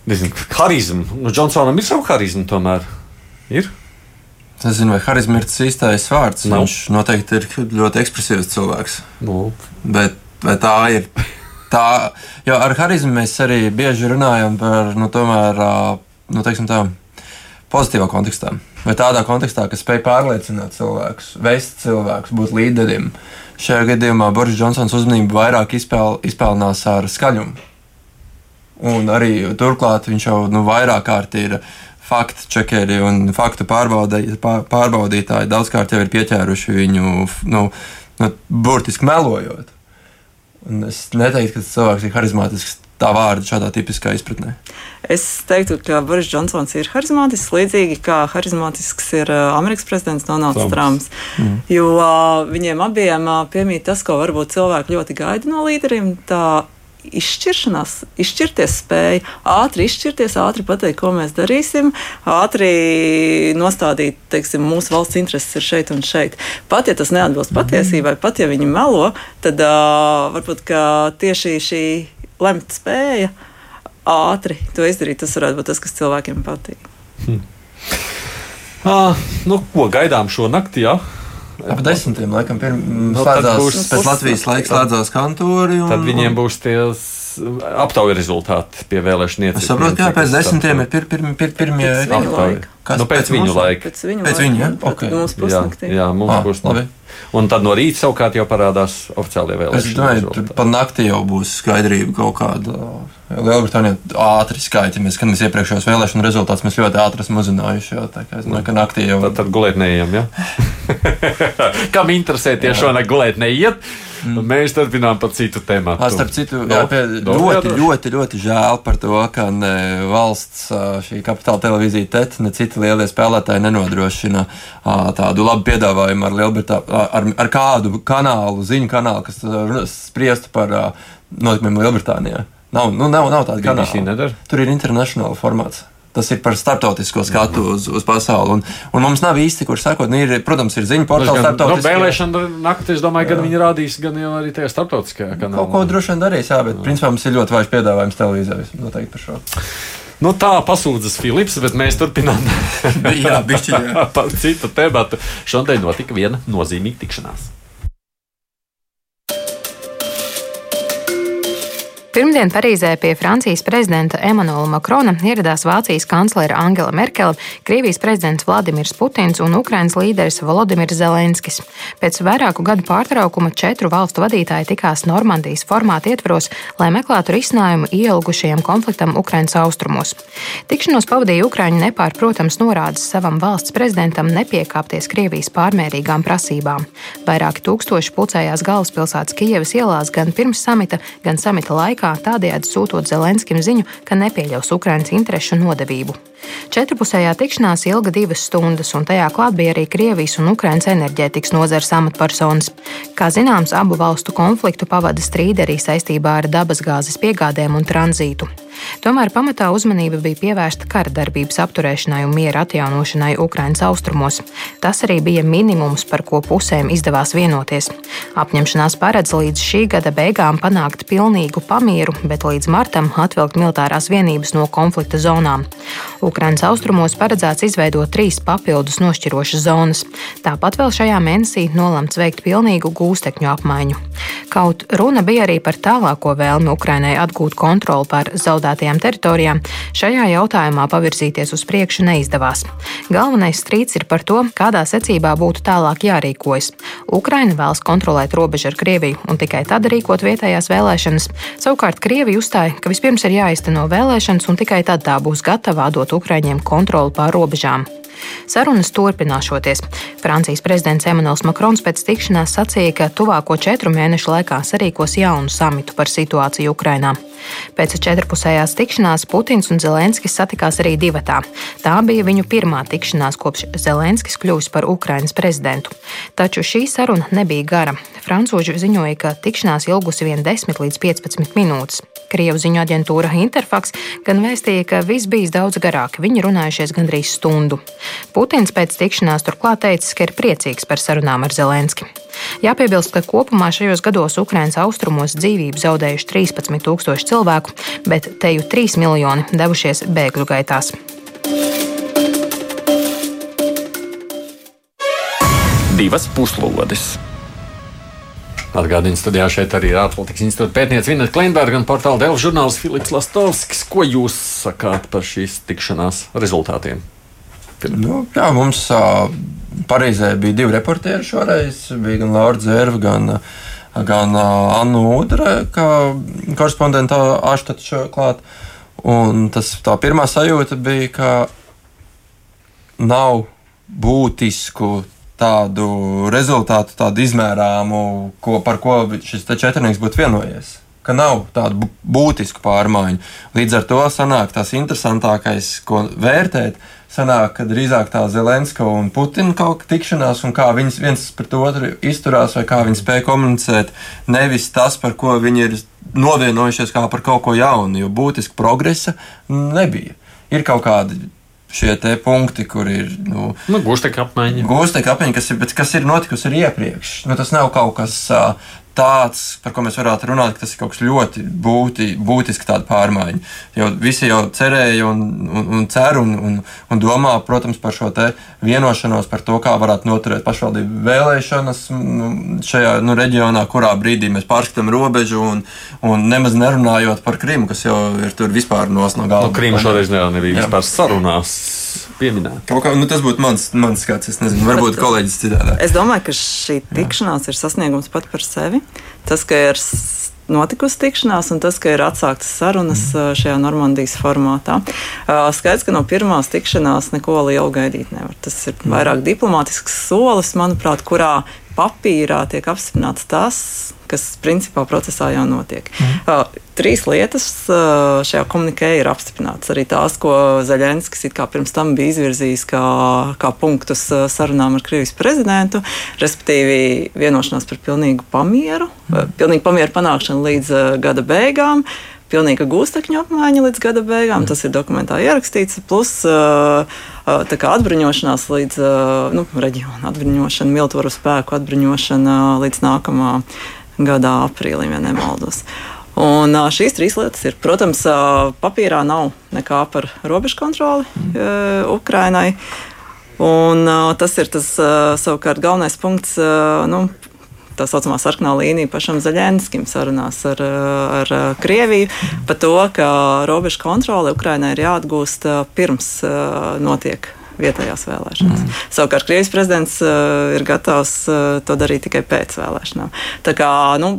nezinu, harizmu. Nu, Džonsonam ir sava harizma tomēr. Ir? Es nezinu, vai harizma ir tas īstais vārds. Nav. Viņš noteikti ir ļoti ekspresīvs cilvēks. Nu. Bet vai tā ir? Tā, jo ar harizmu mēs arī bieži runājam par nu, tomēr, nu, tā, pozitīvā kontekstā. Vai tādā kontekstā, kas spēj pārliecināt cilvēkus, veist cilvēkus, būt līderim. Šajā gadījumā Boris Džonsons uzmanību vairāk izpēl, izpelnās ar skaļumu. Un arī turklāt viņš jau nu, vairāk kārt ir faktu čekeri un faktu pārbaudītāji. Daudzkārt jau ir pieķēruši viņu nu, nu, burtiski melojot. Un es neteiktu, ka tas cilvēks ir harizmātisks tā vārda šādā tipiskā izpratnē. Es teiktu, ka Boris Džonsons ir harizmātisks, līdzīgi kā harizmātisks ir Amerikas prezidents Donalds Trumps. Mm. Jo viņiem abiem piemīt tas, ko varbūt cilvēki ļoti gaida no līderiem. Tā izšķiršanās, izšķirties spēja, ātri izšķirties, ātri pateikt, ko mēs darīsim, ātri nostādīt, teiksim, mūsu valsts intereses ir šeit un šeit. Pat ja tas neatbilst patiesībai, pat ja viņi melo, tad uh, varbūt tieši šī lemt spēja ātri to izdarīt, tas varētu būt tas, kas cilvēkiem patīk. Hmm. Ah, nu, ko gaidām šo nakti? Ja? Ap desmitiem, laikam, pirms no, slēdzās, būs, pēc Latvijas laika slēdzās kantori. Un, tad viņiem būs tie aptaujas rezultāti pie vēlēšanu iecirkņiem. Es saprotu, ka pēc desmitiem ir pir, pir, pir, pirmie aptaujas. Kas nu, pēc, pēc viņu laika? Pēc viņu, pēc viņu ja? okay. Mums pusnaktī. Jā, jā mums ah, pusnaktī. Un tad no rīta savukārt jau parādās oficiālie vēlēšana. Es domāju, ka pa nakti jau būs skaidrība kaut kāda. Lielbritānija ātri skaita. Mēs skatāmies iepriekšējos vēlēšanu rezultātus. Mēs ļoti ātri esam uzzinājuši. Jā, tā kā es domāju, ka naktī jau. Tad, tad gulēt neejam, ja? Kam interesē tieši šonakt gulēt neiet? Mm. Mēs turpinām par citu tēmu. Starp citu, jā, pie, ļoti, ļoti, ļoti žēl par to, ka ne valsts šī kapitāla televīzija TET, ne citi lielie spēlētāji nenodrošina tādu labu piedāvājumu ar, Lielbritā, ar, ar kādu kanālu, ziņu kanālu, kas spriestu par notikumiem Lielbritānijā. Nav, nu, nav, nav tāda kanāla. Tur ir internacionāla formāts. Tas ir par starptautisko skatu uz, uz pasauli. Un, un mums nav īsti, kurš sakot, nu, ir, protams, ir ziņu portāls starptautiskajā. No vēlēšana naktī, es domāju, gan viņi rādīs, gan jau arī tajā starptautiskajā kanālā. Kaut ko droši vien darīs, jā, bet jā. principā mums ir ļoti vājš piedāvājums televīzijā. Noteikti par šo. Nu, tā pasūdzas Filips, bet mēs turpinām jā, bišķi, jā. par citu tematu. Šodien notika viena nozīmīga tikšanās. Pirmdien Parīzē pie Francijas prezidenta Emanuela Makrona ieradās Vācijas kanclere Angela Merkele, Krievijas prezidents Vladimirs Putins un Ukrainas līderis Volodimirs Zelenskis. Pēc vairāku gadu pārtraukuma četru valstu vadītāji tikās Normandijas formāta ietvaros, lai meklētu risinājumu ielgušajam konfliktam Ukrainas austrumos. Tikšanos pavadīja Ukraiņu nepārprotams norādes savam valsts prezidentam nepiekāpties Krievijas pārmērīgām prasībām. Vairāki tūkstoši pulcējās galvaspilsētas Kijevas ielās gan pirms samita, gan samita laikā, tādējādi sūtot Zelenskim ziņu, ka nepieļaus Ukrainas interešu nodevību. Četrpusējā tikšanās ilga divas stundas, un tajā klāt bija arī Krievijas un Ukrainas enerģētikas nozares amatpersonas. Kā zināms, abu valstu konfliktu pavada strīdi arī saistībā ar dabasgāzes piegādēm un tranzītu. Tomēr pamatā uzmanība bija pievērsta kara darbības apturēšanai un miera atjaunošanai Ukrainas austrumos. Tas arī bija minimums, par ko pusēm izdevās vienoties. Apņemšanās paredz līdz šī gada beigām panākt pilnīgu pamieru, bet līdz martam atvilkt militārās vienības no konflikta zonām. Ukrainas austrumos paredzēts izveidot trīs papildus nošķirošas zonas. Tāpat vēl šajā mēnesī nolemts veikt pilnīgu gūstekņu apmaiņu. Kaut runa bija arī par tālāko vēlmi Ukrainai atgūt kontroli pār zaudētajām teritorijām, šajā jautājumā pavirzīties uz priekšu neizdevās. Galvenais strīds ir par to, kādā secībā būtu tālāk jārīkojas. Ukraina vēlas kontrolēt robežu ar Krieviju un tikai tad rīkot vietējās vēlēšanas. Savukārt Krievija uzstāja, ka vispirms ir jāizteno vēlēšanas un tikai tad tā būs gatava atdot Ukraiņiem kontroli pār robežām. Sarunas turpināšoties. Francijas prezidents Emmanuels Makrons pēc tikšanās sacīja, ka tuvāko četru mēnešu laikā sarīkos jaunu samitu par situāciju Ukrainā. Pēc četrpusējās tikšanās Putins un Zelenskis satikās arī divatā. Tā bija viņu pirmā tikšanās kopš Zelenskis kļuvis par Ukrainas prezidentu. Taču šī saruna nebija gara. Francūži ziņoja, ka tikšanās ilgusi vien 10 līdz 15 minūtes. Krievu ziņu aģentūra Interfax gan vēstīja, ka viss bijis daudz garāk. Viņi runājušies gandrīz stundu. Putins pēc tikšanās turklāt teicis, ka ir priecīgs par sarunām ar Zelenski. Jāpiebilst, ka kopumā šajos gados Ukrainas austrumos dzīvību zaudējuši 13 tūkstoši cilvēku, bet te jau 3 miljoni devušies bēgļu gaitās. Divas puslodes! Atgādījums studijā šeit arī ir ārpolitikas institūta pētniece Vineta Kleinberga un portāla Delfa žurnālists Filips Lastovskis. Ko jūs sakāt par šīs tikšanās rezultātiem? Nu, jā, mums uh, Parīzē bija divi reportieri šoreiz. Bija gan Laura Zērva, gan, gan uh, Anna Udre, kā korespondenta Aštata klāt. Un tas tā pirmā sajūta bija, ka nav būtisku tādu rezultātu, tādu izmērāmu, ko, par ko šis četrnieks būtu vienojies. Ka nav tādu būtisku pārmaiņu. Līdz ar to sanāk tas interesantākais, ko vērtēt, sanāk, ka drīzāk tā Zelenska un Putina kaut kā tikšanās, un kā viņi viens pret otru izturās, vai kā viņi spēj komunicēt, nevis tas, par ko viņi ir novienojušies kā par kaut ko jaunu, jo būtiska progresa nebija. Ir kaut kādi šie punkti, kur ir. Nu, nu, Gūstekņa apmaiņa. Gūstekņa apmaiņa, kas ir, kas ir notikusi arī iepriekš. Nu, tas nav kaut kas uh, tāds, par ko mēs varētu runāt, ka tas ir kaut kas ļoti būti, būtiski tāda pārmaiņa. Jo visi jau cerēja un, un, un cer un, un, un domā, protams, par šo vienošanos par to, kā varētu noturēt pašvaldību vēlēšanas nu, šajā nu, reģionā, kurā brīdī mēs pārskatām robežu un, un nemaz nerunājot par Krimu, kas jau ir tur vispār nos no galda. Nu, Krimu šoreiz nebija vispār sarunās pieminēt. Kā, nu, tas būtu mans, mans skats. Es nezinu, varbūt kolēģis citādi. Es domāju, ka šī tikšanās Jā. ir sasniegums pat par sevi. Tas, ka ir notikusi tikšanās, un tas, ka ir atsāktas sarunas mm. šajā Normandijas formātā. Skaidrs, ka no pirmās tikšanās neko lielu gaidīt nevar. Tas ir mm. vairāk diplomātisks solis, manuprāt, kurā papīrā tiek apstiprināts tas, kas principā procesā jau notiek. Mm. Uh, trīs lietas uh, šajā komunikē ir apstiprinātas. Arī tās, ko Zaļenskis pirms tam bija izvirzījis kā, kā punktus uh, sarunām ar Krievijas prezidentu, respektīvi vienošanās par pilnīgu pamieru, mm. uh, pilnīgu pamieru panākšanu līdz uh, gada beigām. Pilnīga gūstekņa apmaiņa līdz gada beigām, mm. tas ir dokumentā ierakstīts. Plus uh, uh atbruņošanās līdz uh, nu, reģiona atbruņošana, militāru spēku atbruņošana līdz nākamā gadā aprīlī, ja nemaldos. Un šīs trīs lietas ir, protams, papīrā nav nekā par robežu kontroli mm. Ukrainai. Un, tas ir tas savukārt galvenais punkts. Nu, tā saucamā sarkanā līnija pašam Zaļenskim sarunās ar, ar Krieviju par to, ka robežu kontrole Ukrainai ir jāatgūst pirms notiek vietējās vēlēšanas. Mm. Savukārt Krievijas prezidents uh, ir gatavs uh, to darīt tikai pēc vēlēšanām. Tā kā nu,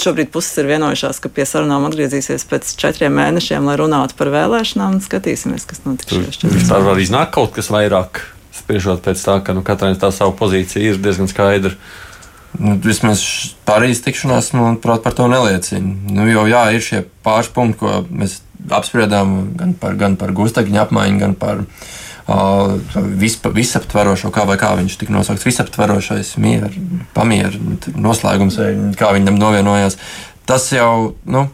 šobrīd puses ir vienojušās, ka pie sarunām atgriezīsies pēc četriem mēnešiem, lai runātu par vēlēšanām, un skatīsimies, kas notiks. Vispār var iznākt kaut kas vairāk, spriežot pēc tā, ka nu, katrai tā savu pozīciju ir diezgan skaidra. Nu, vismaz Parīzes tikšanās, manuprāt, par to neliecina. Nu, jo jā, ir šie pāris punkti, ko mēs apspriedām gan par, gan par gūstekņu apmaiņu, gan par uh, vispa, visaptverošo, kā kā viņš tika nosaukts, visaptverošais miera, pamiera noslēgums, vai kā viņam novienojās. Tas jau, nu,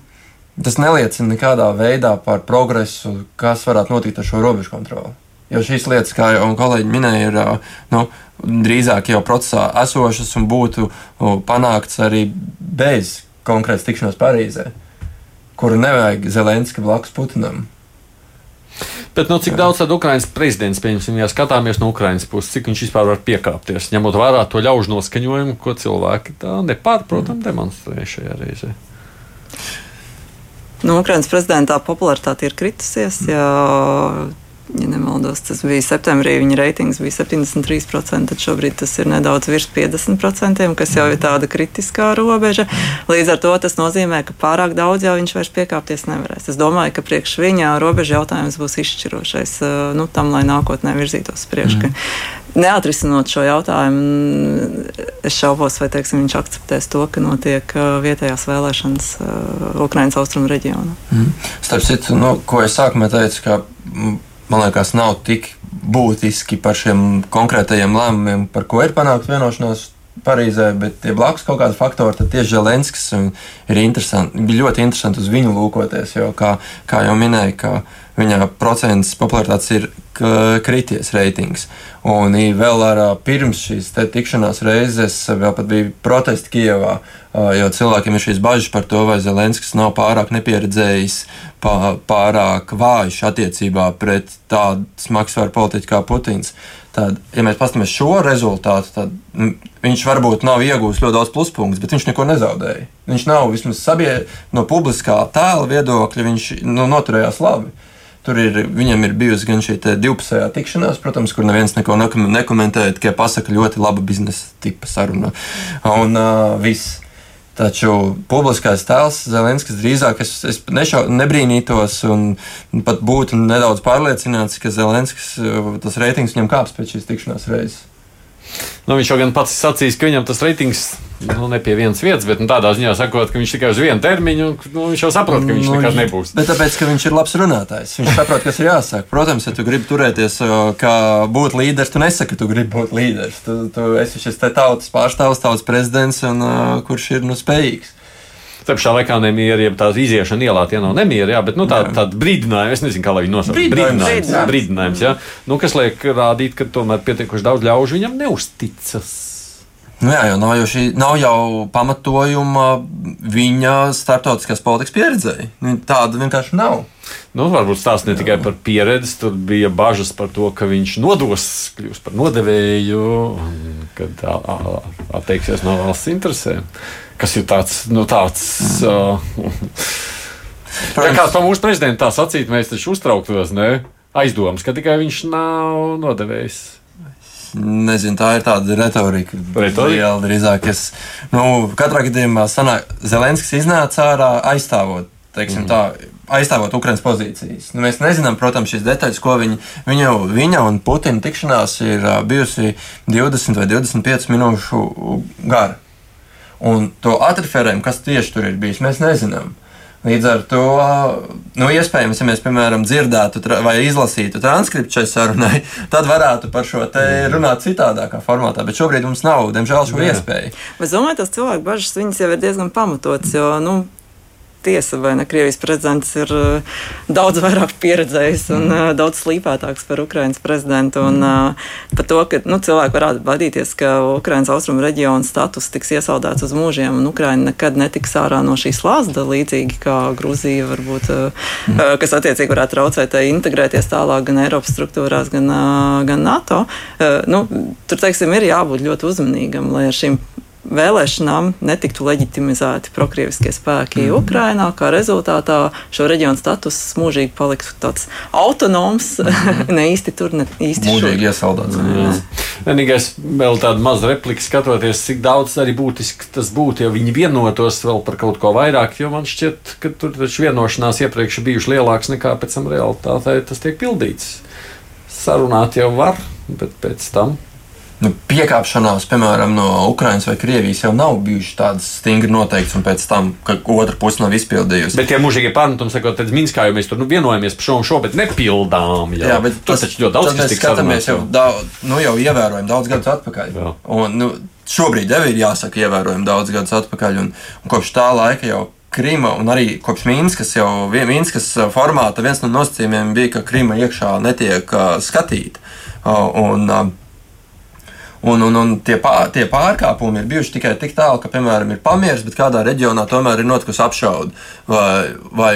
tas neliecina nekādā veidā par progresu, kas varētu notikt ar šo robežu kontroli. Jo šīs lietas, kā jau kolēģi minēja, ir nu, drīzāk jau procesā esošas un būtu panākts arī bez konkrētas tikšanās Parīzē, kuru nevajag Zelenska blakus Putinam. Bet nu, cik daudz tad Ukraiņas prezidents, pieņemsim, ja skatāmies no Ukraiņas puses, cik viņš vispār var piekāpties, ņemot vērā to ļaužu noskaņojumu, ko cilvēki tā nepārprotam demonstrē šajā reizē? Nu, Ukraiņas prezidentā popularitāte ir kritusies. Ja ja nemaldos, tas bija septembrī, viņa reitings bija 73%, tad šobrīd tas ir nedaudz virs 50%, kas jau ir tāda kritiskā robeža. Līdz ar to tas nozīmē, ka pārāk daudz jau viņš vairs piekāpties nevarēs. Es domāju, ka priekš viņa robeža jautājums būs izšķirošais eh, nu, tam, lai nākotnē virzītos priekš. Mm. Neatrisinot šo jautājumu, es šaubos, vai teiksim, viņš akceptēs to, ka notiek uh, vietējās vēlēšanas uh, Ukraiņas austrumu reģionā. Mm. Starp citu, nu, ko es sākumā teicu, ka man liekas, nav tik būtiski par šiem konkrētajiem lēmumiem, par ko ir panākta vienošanās Parīzē, bet tie blakus kaut kādi faktori, tad tieši Zelenskis ir interesanti. Ļoti interesanti uz viņu lūkoties, jo, kā, kā jau minēju, ka viņa procents popularitātes ir krities reitings. Un vēl ar pirms šīs tikšanās reizes vēl pat bija protesti Kijevā, jo cilvēkiem ir šīs bažas par to, vai Zelenskis nav pārāk nepieredzējis, pārāk vājš attiecībā pret tādu smagsvaru politiķu kā Putins. Tad, ja mēs paskatāmies šo rezultātu, tad viņš varbūt nav iegūmis ļoti daudz pluspunktus, bet viņš neko nezaudēja. Viņš nav vismaz sabie, no publiskā tēla viedokļa, viņš nu, noturējās labi. Tur ir, viņam ir bijusi gan šī divpusējā tikšanās, protams, kur neviens neko nekomentēja, tikai pasaka ļoti laba biznesa tipa saruna. Un uh, viss. Taču publiskais tēls Zelenskis drīzāk es, es nešau, nebrīnītos un pat būtu nedaudz pārliecināts, ka Zelenskis tas reitings viņam kāps pēc šīs tikšanās reizes. Nu, viņš jau gan pats sacīs, ka viņam tas reitings nu, ne pie vienas vietas, bet nu, tādā ziņā sakot, ka viņš tikai uz vienu termiņu, nu, viņš jau saprot, ka viņš nu, nekad nebūs. Bet tāpēc, ka viņš ir labs runātājs. Viņš saprot, kas ir jāsaka. Protams, ja tu gribi turēties, kā būt līderis, tu nesaki, ka tu gribi būt līderis. Tu, tu esi šis tautas pārstāvs, tautas prezidents, un, uh, kurš ir nu, spējīgs. Starp šā laikā nemiera, jeb tā iziešana ielā, tie nav nemieri, jā, bet nu, tā, tāda brīdinājuma, es nezinu, kā lai viņu nosauc. Brīdinājums, brīdinājums, brīdinājums jā, nu, kas liek rādīt, ka tomēr pietiekuši daudz ļaužu viņam neusticas. Nu jā, jau nav jau, šī, nav jau pamatojuma viņa starptautiskās politikas pieredzēji. Tāda vienkārši nav. Nu, varbūt stāsts ne tikai par pieredzi, tur bija bažas par to, ka viņš nodos, kļūs par nodevēju, kad atteiksies no valsts interesēm kas ir tāds, nu, tāds. Mm. Uh, ja kāds pa mūsu prezidentu tā sacītu, mēs taču uztrauktos, ne? Aizdomas, ka tikai viņš nav nodevējis. Nezinu, tā ir tāda retorika. retorika? Drīzāk. Es, nu, katrā gadījumā sanāk, Zelenskis iznāca ārā aizstāvot, teiksim, mm. tā, aizstāvot Ukraiņas pozīcijas. Nu, mēs nezinām, protams, šīs detaļas, ko viņi, viņa, viņa un Putina tikšanās ir bijusi 20 vai 25 minūšu gara. Un to atreferējumu, kas tieši tur ir bijis, mēs nezinām. Līdz ar to, nu, iespējams, ja mēs, piemēram, dzirdētu vai izlasītu transkriptu šai sarunai, tad varētu par šo te runāt citādākā formātā. Bet šobrīd mums nav, diemžēl, šo iespēju. Es domāju, tas cilvēku bažas viņas jau ir diezgan pamatotas, jo, nu, tiesa, vai ne? Krievijas prezidents ir uh, daudz vairāk pieredzējis un uh, daudz slīpētāks par Ukraiņas prezidentu. Un, uh, par to, ka nu, cilvēki varētu baidīties, ka Ukraiņas austrumu reģiona status tiks iesaldēts uz mūžiem, un Ukraiņa nekad netiks ārā no šīs lāzda, līdzīgi kā Grūzija, varbūt, mm. kas attiecīgi varētu traucēt integrēties tālāk gan Eiropas struktūrās, gan, gan NATO. Nu, tur, teiksim, ir jābūt ļoti uzmanīgam, lai ar šīm vēlēšanām netiktu leģitimizēti prokrieviskie spēki mm. Ukrainā, kā rezultātā šo reģionu status mūžīgi paliktu tāds autonoms, mm. ne īsti tur, ne īsti šur. Mūžīgi iesaldēts. Vienīgais vēl tāda maza replika skatoties, cik daudz arī būtiski tas būtu, ja viņi vienotos vēl par kaut ko vairāk, jo man šķiet, ka tur taču vienošanās iepriekš ir bijušas lielākas nekā pēc tam realitātē tas tiek pildīts. Sarunāt jau var, bet pēc tam nu, piekāpšanās, piemēram, no Ukrainas vai Krievijas jau nav bijušas tādas stingri noteiktas, un pēc tam, ka otra puse nav izpildījusi. Bet tie mūžīgie pārmetumi, sakot, tad Minskā jau mēs tur nu, vienojamies par šo un šo, bet nepildām. Jau. Jā, bet tas taču ļoti daudz, tika skatāmies jau, daudz, nu, jau ievērojami daudz gadus atpakaļ. Jā. Un, nu, šobrīd jau ir jāsaka ievērojami daudz gadus atpakaļ, un, un kopš tā laika jau. Krīma un arī kopš Mīnskas jau Mīnskas formāta viens no nosacījumiem bija, ka Krīma iekšā netiek uh, skatīta. Uh, un, uh, Un, un, un tie, pār, tie pārkāpumi ir bijuši tikai tik tālu, ka, piemēram, ir pamieris, bet kādā reģionā tomēr ir notikusi apšaude. Vai, vai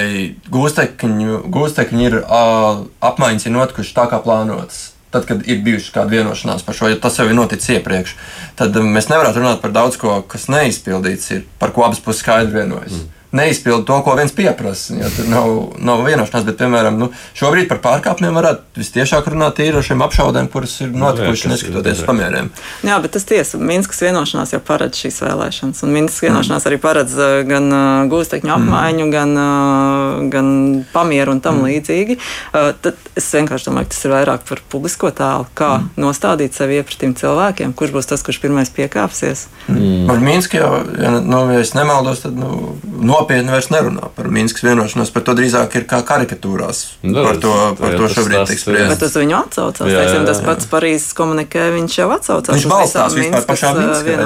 gūstekņi, gūstekņi ir apmaiņas ir notikušas tā, kā plānotas. Tad, kad ir bijusi kāda vienošanās par šo, ja tas jau ir noticis iepriekš, tad mēs nevaram runāt par daudz ko, kas neizpildīts, ir, par ko abas puses skaidri vienojas. Mm neizpilda to, ko viens pieprasa. Ja, tur nav, nav vienošanās, bet, piemēram, nu, šobrīd par pārkāpumiem varētu visciešāk runāt ar šiem apšaudēm, kuras ir notikušas neskatoties uz pamieriem. Jā, bet tas tiesa, Minskas vienošanās jau paredz šīs vēlēšanas, un Minskas vienošanās mm. arī paredz uh, gan uh, gūstekņu mm. apmaiņu, mm. gan, uh, gan pamieru un tam mm. līdzīgi. Tad es vienkārši domāju, ka tas ir vairāk par publisko tēlu, kā mm. nostādīt sevi iepratīm cilvēkiem, kurš būs tas, kurš pirmais piekāpsies. Mm. Par Minsku jau, ja, nu, ja es nemaldos, tad nu, nopietni vairs nerunā par Minskas vienošanos. Par to drīzāk ir kā karikatūrās. Nu, par to, par jā, to šobrīd tiek spriests. Bet uz viņu atsaucās. Jā, jā, jā. Tas pats Parīzes komunikē, viņš jau atsaucās. Viņš balstās vispār pašā Minskā.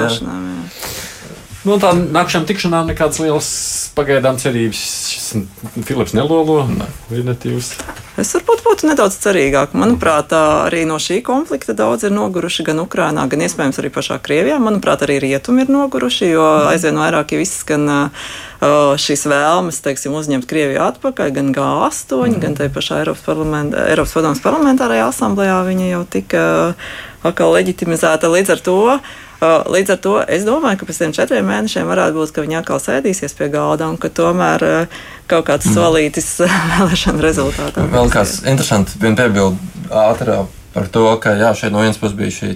Nu, tā nākamajām tikšanām nekādas lielas pagaidām cerības. Filips nelolo. Ne. Es varbūt būtu nedaudz cerīgāk. Manuprāt, arī no šī konflikta daudz ir noguruši gan Ukrainā, gan iespējams arī pašā Krievijā. Manuprāt, arī rietumi ir noguruši, jo aizvien vairāk ir izskan šīs vēlmes, teiksim, uzņemt Krieviju atpakaļ, gan G8, mm. gan tai pašā Eiropas, parlamentā, Eiropas padomas parlamentārajā asamblējā viņa jau tika atkal leģitimizēta līdz ar to. Līdz ar to es domāju, ka pēc tam četriem mēnešiem varētu būt, ka viņi atkal sēdīsies pie galda un ka tomēr kaut kāds mm. solītis vēlēšana rezultātā. Vēl kāds interesants, viena piebilde ātrāk par to, ka jā, šeit no vienas puses bija šī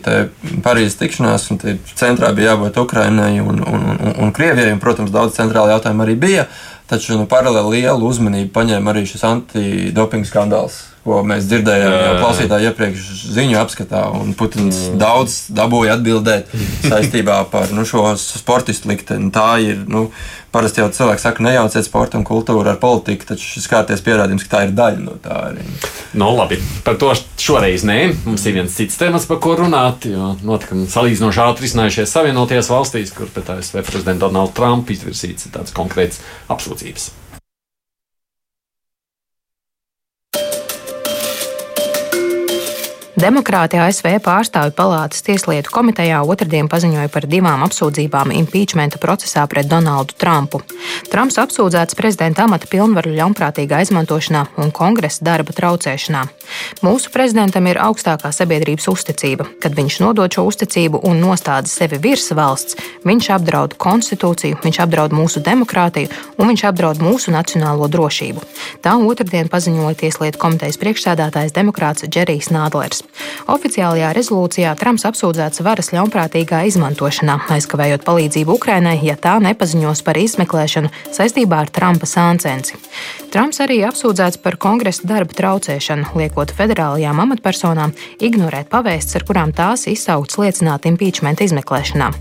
Parīzes tikšanās, un centrā bija jābūt Ukrainai un, un, un, un Krievijai, un, protams, daudz centrāla jautājuma arī bija. Taču nu, paralēli lielu uzmanību paņēma arī šis antidopinga skandāls, ko mēs dzirdējām jau klausītāju iepriekš ziņu apskatā. Putins mm. daudz dabūja atbildēt saistībā par nu, šo sportistu likteni. Tā ir nu, Parasti jau cilvēki saka, nejauciet sporta un kultūru ar politiku, taču šis kārties pierādījums, ka tā ir daļa no tā arī. Nu, labi, par to šoreiz nē. Mums ir viens cits temats, par ko runāt. Notikumi salīdzinoši ātri izcinājušies Savienotajās valstīs, kur pēc ASV prezidenta Donalda Trumpa izvirsīts tāds konkrēts apsūdzības. Demokrāti ASV pārstāvju palātas tieslietu komitejā otrdien paziņoja par divām apsūdzībām impeachmenta procesā pret Donaldu Trumpu. Trumps apsūdzēts prezidenta amata pilnvaru ļaunprātīgā izmantošanā un kongresa darba traucēšanā. Mūsu prezidentam ir augstākā sabiedrības uzticība. Kad viņš nodod šo uzticību un nostāda sevi virs valsts, viņš apdraud konstitūciju, viņš apdraud mūsu demokrātiju un viņš apdraud mūsu nacionālo drošību. Tā otrdien paziņoja Tieslietu komitejas priekšsēdētājs demokrāts Džerijs Nādlers. Oficiālajā rezolūcijā Trumps apsūdzēts varas ļaunprātīgā izmantošanā, aizkavējot palīdzību Ukrainai, ja tā nepaziņos par izmeklēšanu saistībā ar Trumpa sāncensi. Trumps arī apsūdzēts par kongresa darba traucēšanu, liekot federālajām amatpersonām ignorēt pavēstis, ar kurām tās izsauktas liecināt impeachment izmeklēšanā.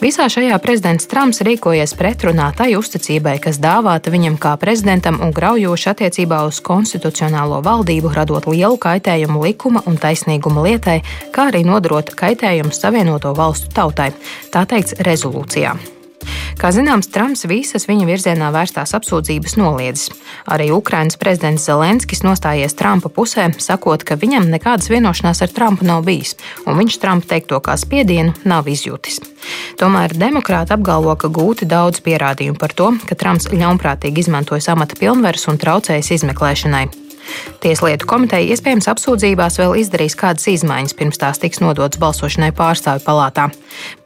Visā šajā prezidents Trumps rīkojies pretrunā tai uzticībai, kas dāvāta viņam kā prezidentam un graujoši attiecībā uz konstitucionālo valdību, radot lielu kaitējumu likuma un taisnīguma lietai, kā arī nodarot kaitējumu Savienoto valstu tautai. Tā teikts rezolūcijā. Kā zināms, Trumps visas viņa virzienā vērstās apsūdzības noliedzis. Arī Ukrainas prezidents Zelenskis nostājies Trumpa pusē, sakot, ka viņam nekādas vienošanās ar Trumpu nav bijis, un viņš Trumpa teikto kā spiedienu nav izjūtis. Tomēr demokrāti apgalvo, ka gūti daudz pierādījumu par to, ka Trumps ļaunprātīgi izmantojas amata pilnvaras un traucējas izmeklēšanai. Tieslietu komiteja iespējams apsūdzībās vēl izdarīs kādas izmaiņas, pirms tās tiks nodotas balsošanai pārstāvju palātā.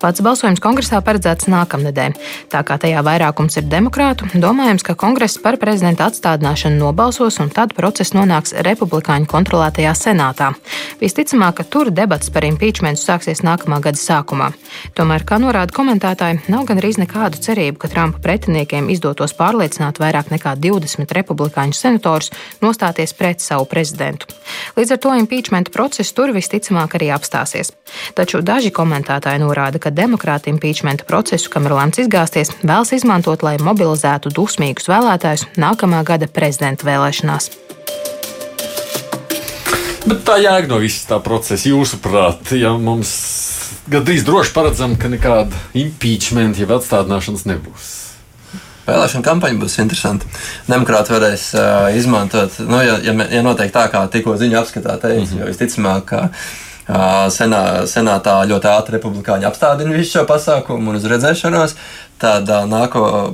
Pats balsojums kongresā paredzēts nākamnedēļ. Tā kā tajā vairākums ir demokrātu, domājams, ka kongress par prezidenta atstādināšanu nobalsos un tad process nonāks republikāņu kontrolētajā senātā. Visticamāk, ka tur debats par impeachmentu sāksies nākamā gada sākumā. Tomēr, kā norāda komentētāji, nav gan arī nekādu cerību, ka Trumpa pretiniekiem izdotos pārliecināt vairāk nekā 20 republikāņu senatorus nostāties pret savu prezidentu. Līdz ar to impeachment process tur visticamāk arī apstāsies. Taču daži komentētāji norāda, ka demokrāti impeachment procesu, kam ir lemts izgāzties, vēlas izmantot, lai mobilizētu dusmīgus vēlētājus nākamā gada prezidenta vēlēšanās. Bet tā jēga no visas tā procesa, jūsuprāt, ja mums gandrīz droši paredzam, ka nekāda impeachment, jeb atstādināšanas nebūs. Vēlēšana kampaņa būs interesanta. Demokrāti varēs uh, izmantot, nu, ja, ja, ja notiek tā, kā tikko ziņu apskatā teica, mm -hmm. jo visticamāk, ka uh, senā, senātā ļoti ātri republikāņi apstādina visu šo pasākumu un uz redzēšanos. Tad uh, nāko,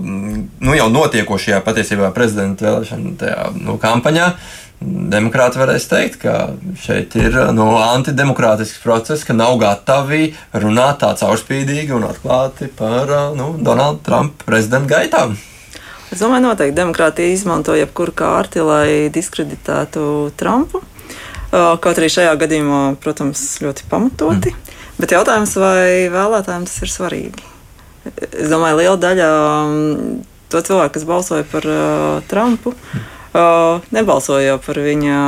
nu, jau notiekošajā patiesībā prezidenta vēlēšana tajā, nu, kampaņā. Uh, Demokrāti varēs teikt, ka šeit ir nu, antidemokrātisks process, ka nav gatavi runāt tā caurspīdīgi un atklāti par nu, Donalda Trumpa prezidenta gaitām. Es domāju, noteikti demokrātija izmanto jebkuru kārti, lai diskreditētu Trumpu. Kaut arī šajā gadījumā, protams, ļoti pamatoti. Mm. Bet jautājums, vai vēlētājiem tas ir svarīgi? Es domāju, liela daļa to cilvēku, kas balsoja par uh, Trumpu, mm nebalsoja par viņa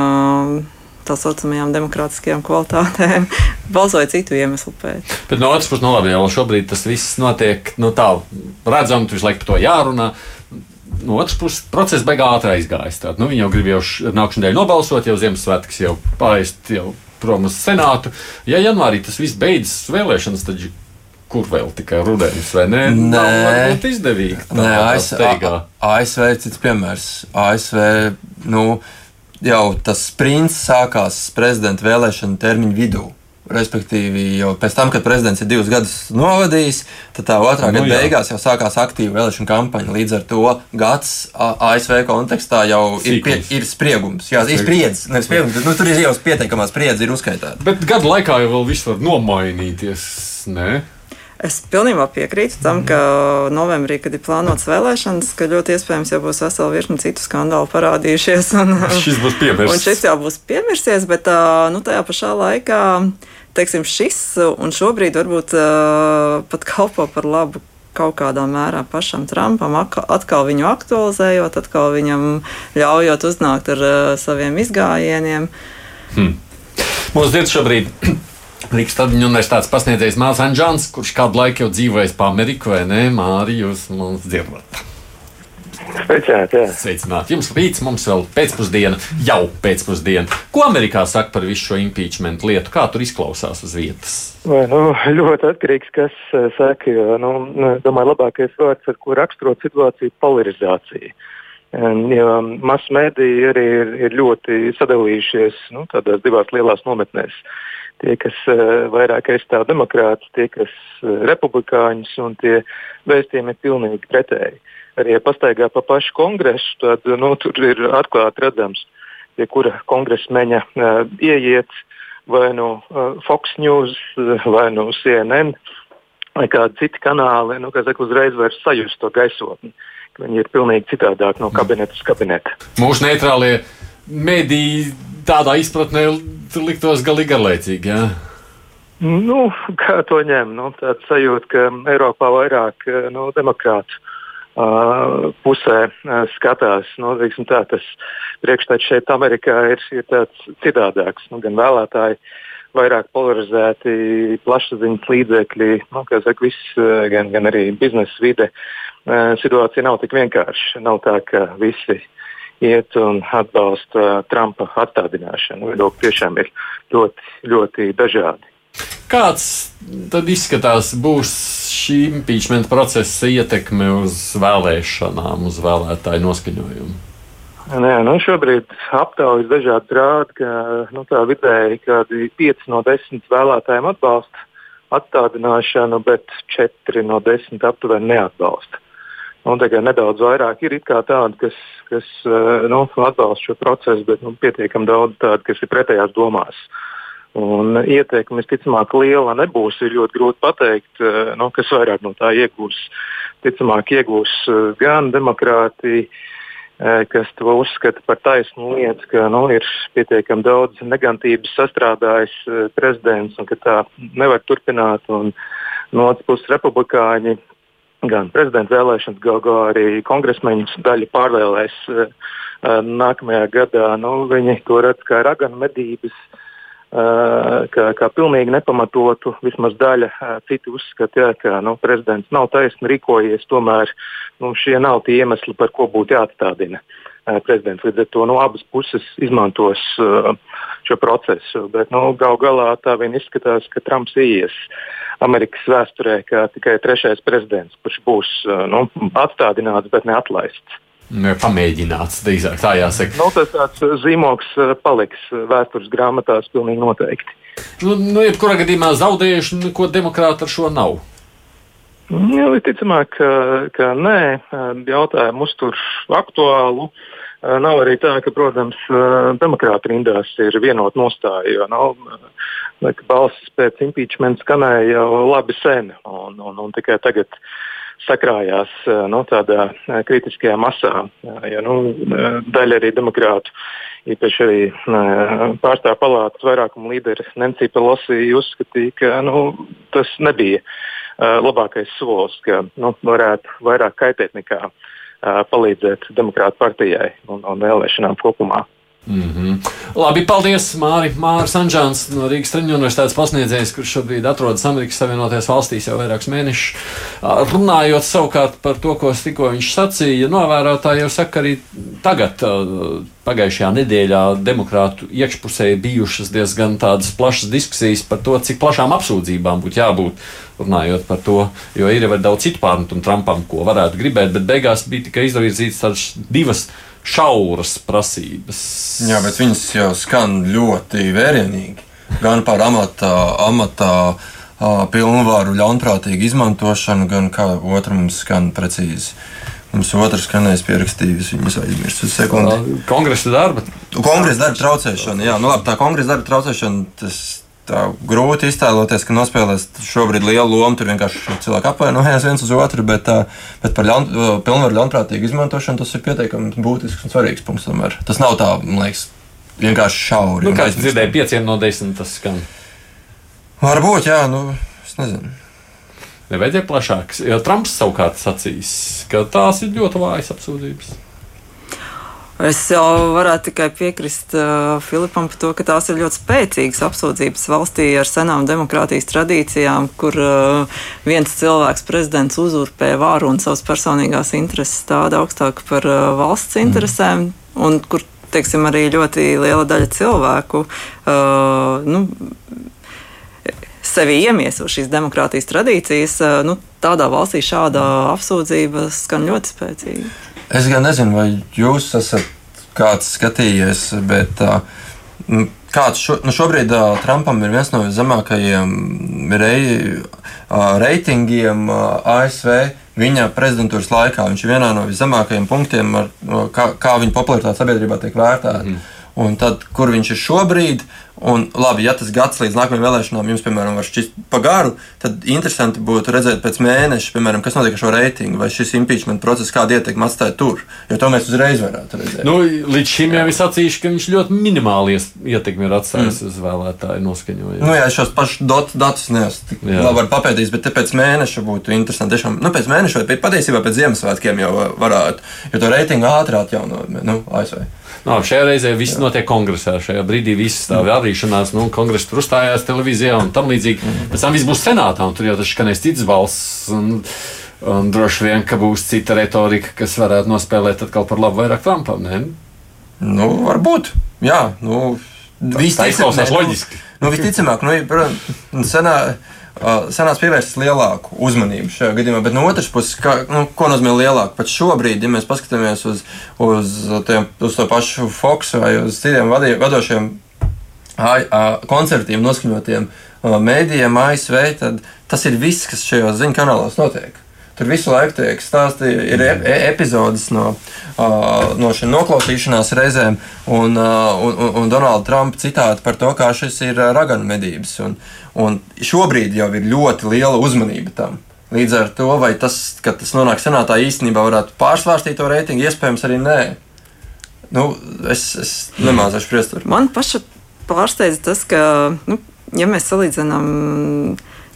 tā saucamajām demokrātiskajām kvalitātēm, balsoja citu iemeslu pēc. Bet no otras puses, no nu labi, jau šobrīd tas viss notiek nu, tā, redzam, tu visu laiku par to jārunā. No otras puses, process beigās ātri aizgājis. Tātad, nu, viņi jau grib jau nākamā nedēļa nobalsot, jau Ziemassvētkus jau pāriest jau prom uz senātu. Ja janvārī tas viss beidzas vēlēšanas, tad kur vēl tikai rudenis, vai ne? Nē, tas ir izdevīgi. Tā, Nē, ASV, ASV ir cits piemērs. ASV, nu, jau tas sprints sākās prezidenta vēlēšanu termiņu vidū. Respektīvi, jau pēc tam, kad prezidents ir divus gadus novadījis, tad tā otrā nu, gada jā. beigās jau sākās aktīva vēlēšana kampaņa. Līdz ar to gads ASV kontekstā jau ir, pie, ir spriegums. Jā, ir spriedzes. Ne, spriegums bet, nu, tur ir jau pieteikamā spriedzes, ir uzskaitāta. Bet gadu laikā jau viss var nomainīties. Ne? Es pilnībā piekrītu tam, ka novembrī, kad ir plānotas vēlēšanas, ka ļoti iespējams jau būs vesela virkne citu skandālu parādījušies. Un, šis būs piemirsts. Un šis jau būs piemirsies, bet nu, tajā pašā laikā teiksim, šis un šobrīd varbūt pat kalpo par labu kaut kādā mērā pašam Trumpam, atkal viņu aktualizējot, atkal viņam ļaujot uznākt ar uh, saviem izgājieniem. Hmm. Mūsu dzird šobrīd Rīgas Stadiņu universitātes pasniedzējs Mārs Anģāns, kurš kādu laiku jau dzīvojis pa Ameriku, vai ne? Māri, jūs mums dzirdat. Sveicināti, jā. Sveicināti. Jums rīts, mums vēl pēcpusdiena, jau pēcpusdiena. Ko Amerikā saka par visu šo impeachment lietu? Kā tur izklausās uz vietas? Vai, nu, ļoti atkarīgs, kas uh, saka, jo, nu, nu, domāju, labākais vārds, ar ko raksturot situāciju, ir polarizācija. Jo masu mēdīji arī ir, ir ļoti sadalījušies nu, divās lielās nometnēs. Uh, tie, kas uh, vairāk aizstāv demokrātus, tie, kas uh, republikāņus, un tie vēstījumi ir pilnīgi pretēji. Arī, ja pastaigā pa pašu kongresu, tad nu, tur ir atklāti redzams, pie kura kongresmeņa uh, ieiet vai nu uh, Fox News, vai nu CNN, vai kādi citi kanāli, nu, kas uzreiz var sajust to gaisotni. Viņi ir pilnīgi citādāk no kabineta uz kabineta. Mūsu neitrālie mediji tādā izpratnē liktos galīgi garlaicīgi. Jā. Nu, kā to ņem? Nu, Tāds sajūta, ka Eiropā vairāk nu, demokrātu uh, pusē uh, skatās. Nu, tā, tas priekšstats šeit Amerikā ir, ir tāds citādāks. Nu, gan vēlētāji vairāk polarizēti, plašsaziņas līdzekļi, nu, saka, viss, gan, gan arī biznesa vide. Uh, situācija nav tik vienkārša. Nav tā, ka visi uh, iet un atbalsta Trumpa atstādināšanu. Viedokļi tiešām ir ļoti, ļoti dažādi. Kāds tad izskatās būs šī impeachment procesa ietekme uz vēlēšanām, uz vēlētāju noskaņojumu? Nē, nu šobrīd aptaujas dažādi rāda, ka nu, tā vidēji kādi 5 no 10 vēlētājiem atbalsta atstādināšanu, bet 4 no 10 aptuveni neatbalsta. Un tagad nedaudz vairāk ir tādi, kas, kas nu, atbalsta šo procesu, bet nu, pietiekami daudz tādu, kas ir pretējās domās. Un ieteikumi visticamāk liela nebūs. Ir ļoti grūti pateikt, nu, kas vairāk no tā iegūs. Ticamāk, iegūs gan demokrātija, kas to uzskata par taisnu lietu, ka nu, ir pietiekami daudz negantības sastrādājis prezidents un ka tā nevar turpināt. Un, no otras puses, republikāņi gan prezidenta vēlēšanas, gan arī kongresmeņus daļa pārvēlēs nākamajā gadā. Nu, viņi to redz kā raganu medības. Kā, kā pilnīgi nepamatotu, vismaz daļa citu uzskata, jā, ka nu, prezidents nav taisni rīkojies, tomēr nu, šie nav tie iemesli, par ko būtu jāatstādina prezidents. Līdz ar to nu, abas puses izmantos uh, šo procesu. Bet nu, gal galā tā vien izskatās, ka Trumps ies Amerikas vēsturē kā tikai trešais prezidents, kurš būs uh, nu, atstādināts, bet neatlaists. Pamēģināts, drīzāk tā jāsaka. Nu, tas tāds zīmogs paliks vēstures grāmatās pilnīgi noteikti. Nu, nu, jebkurā gadījumā zaudējuši neko demokrāti ar šo nav. Jā, visticamāk, ka, ka nē, jautājumu uztur aktuālu. Nav arī tā, ka, protams, demokrāta rindās ir vienota nostāja, jo nav, balsis pēc impeachment skanēja jau labi sen, un, un, un tikai tagad sakrājās nu, tādā kritiskajā masā. Ja, nu, daļa arī demokrātu, īpaši arī pārstāvju palātas vairākuma līderis Nancy Pelosi uzskatīja, ka nu, tas nebija labākais solis, ka nu, varētu vairāk kaitēt nekā palīdzēt demokrātu partijai un, un vēlēšanām kopumā. Mm -hmm. Labi, paldies Māri. Māris Anģēns no Rīgas Traņu universitātes pasniedzējs, kurš šobrīd atrodas Amerikas Savienotajās valstīs jau vairākus mēnešus. Runājot savukārt par to, ko tikko viņš sacīja, novērotāji jau saka arī tagad, pagājušajā nedēļā, demokrātu iekšpusē bijušas diezgan tādas plašas diskusijas par to, cik plašām apsūdzībām būtu jābūt. Runājot par to, jo ir jau daudz citu pārmetumu Trumpam, ko varētu gribēt, bet beigās bija tikai izdarītas tādas divas šauras prasības. Jā, bet viņas jau skan ļoti vērienīgi. Gan par amata uh, pilnvaru ļaunprātīgu izmantošanu, gan kā otram mums skan precīzi. Mums otrs skanējis pierakstījis, viņas aizmirst uz sekundi. Kongresa darba. Kongresa darba traucēšana, jā, nu labi, tā kongresa darba traucēšana, tas tā grūti iztēloties, ka nospēlēs šobrīd lielu lomu. Tur vienkārši cilvēki apvainojas viens uz otru, bet, bet par ļaun, pilnvaru ļaunprātīgu izmantošanu tas ir pietiekami būtisks un svarīgs punkts. Tomēr. Tas nav tā, man liekas, vienkārši šauri. Nu, kā jūs dzirdējāt, pieciem no desmit tas skan? Varbūt, jā, nu, es nezinu. Nevajadzēja plašāks, jo Trumps savukārt sacīs, ka tās ir ļoti vājas apsūdzības. Es jau varētu tikai piekrist uh, Filipam par to, ka tās ir ļoti spēcīgas apsūdzības valstī ar senām demokrātijas tradīcijām, kur uh, viens cilvēks, prezidents, uzurpē varu un savas personīgās intereses tāda augstāk par uh, valsts mm. interesēm, mm. un kur, teiksim, arī ļoti liela daļa cilvēku. Uh, nu, sevi iemieso šīs demokrātijas tradīcijas, uh, nu, tādā valstī šāda apsūdzība skan ļoti spēcīgi. Es gan nezinu, vai jūs esat kāds skatījies, bet uh, kāds šo, nu šobrīd uh, Trumpam ir viens no zemākajiem rei, uh, reitingiem uh, ASV. Viņa prezidentūras laikā viņš ir vienā no viszemākajiem punktiem, ar, kā, kā viņa popularitāte sabiedrībā tiek vērtēta. Mm. Un tad, kur viņš ir šobrīd, Un, labi, ja tas gads līdz nākamajām vēlēšanām jums, piemēram, var šķist pa garu, tad interesanti būtu redzēt pēc mēneša, piemēram, kas notiek ar šo reitingu, vai šis impeachment process kādu ietekmi atstāja tur. Jo to mēs uzreiz varētu redzēt. Nu, līdz šim jau es sacīšu, ka viņš ļoti minimāli ietekmi ir atstājis mm. uz vēlētāju noskaņojumu. Nu, jā, šos pašus dot, datus neesmu labi papētījis, bet pēc mēneša būtu interesanti. Tiešām, nu, pēc mēneša vai patiesībā pēc Ziemassvētkiem jau varētu, jo to reitingu ātri atjaunot nu, ASV. No, šajā reizē viss notiek kongresā. Šajā brīdī viss tā vārīšanās, nu, kongresa tur uzstājās televīzijā un tam līdzīgi. Pēc tam viss būs senātā, un tur jau tas skanēs cits balss. Un, un droši vien, ka būs cita retorika, kas varētu nospēlēt atkal par labu vairāk Trumpam. Ne? Nu, varbūt. Jā, nu, viss izklausās loģiski. Nu, visticamāk, nu, protams, senā sanāca pievērsties lielāku uzmanību šajā gadījumā. Bet no otras puses, kā, nu, ko nozīmē lielāku? Pat šobrīd, ja mēs paskatāmies uz, uz, tiem, uz to pašu Foxu vai uz citiem vadī, vadošiem konservatīviem noskaņotiem mēdījiem ASV, tad tas ir viss, kas šajos ziņu kanālos notiek. Tur visu laiku tiek stāstīts, ir ep epizodes no, uh, no šīm noklausīšanās reizēm, un, uh, un, un Donalda Trumpa citāti par to, kā šis ir raganu medības. Un, un šobrīd jau ir ļoti liela uzmanība tam. Līdz ar to, vai tas, ka tas nonāk senātā, īstenībā varētu pārsvārstīt to reitingu, iespējams, arī nē. Nu, es, es nemācīšu to. Man paša pārsteidz tas, ka, nu, ja mēs salīdzinām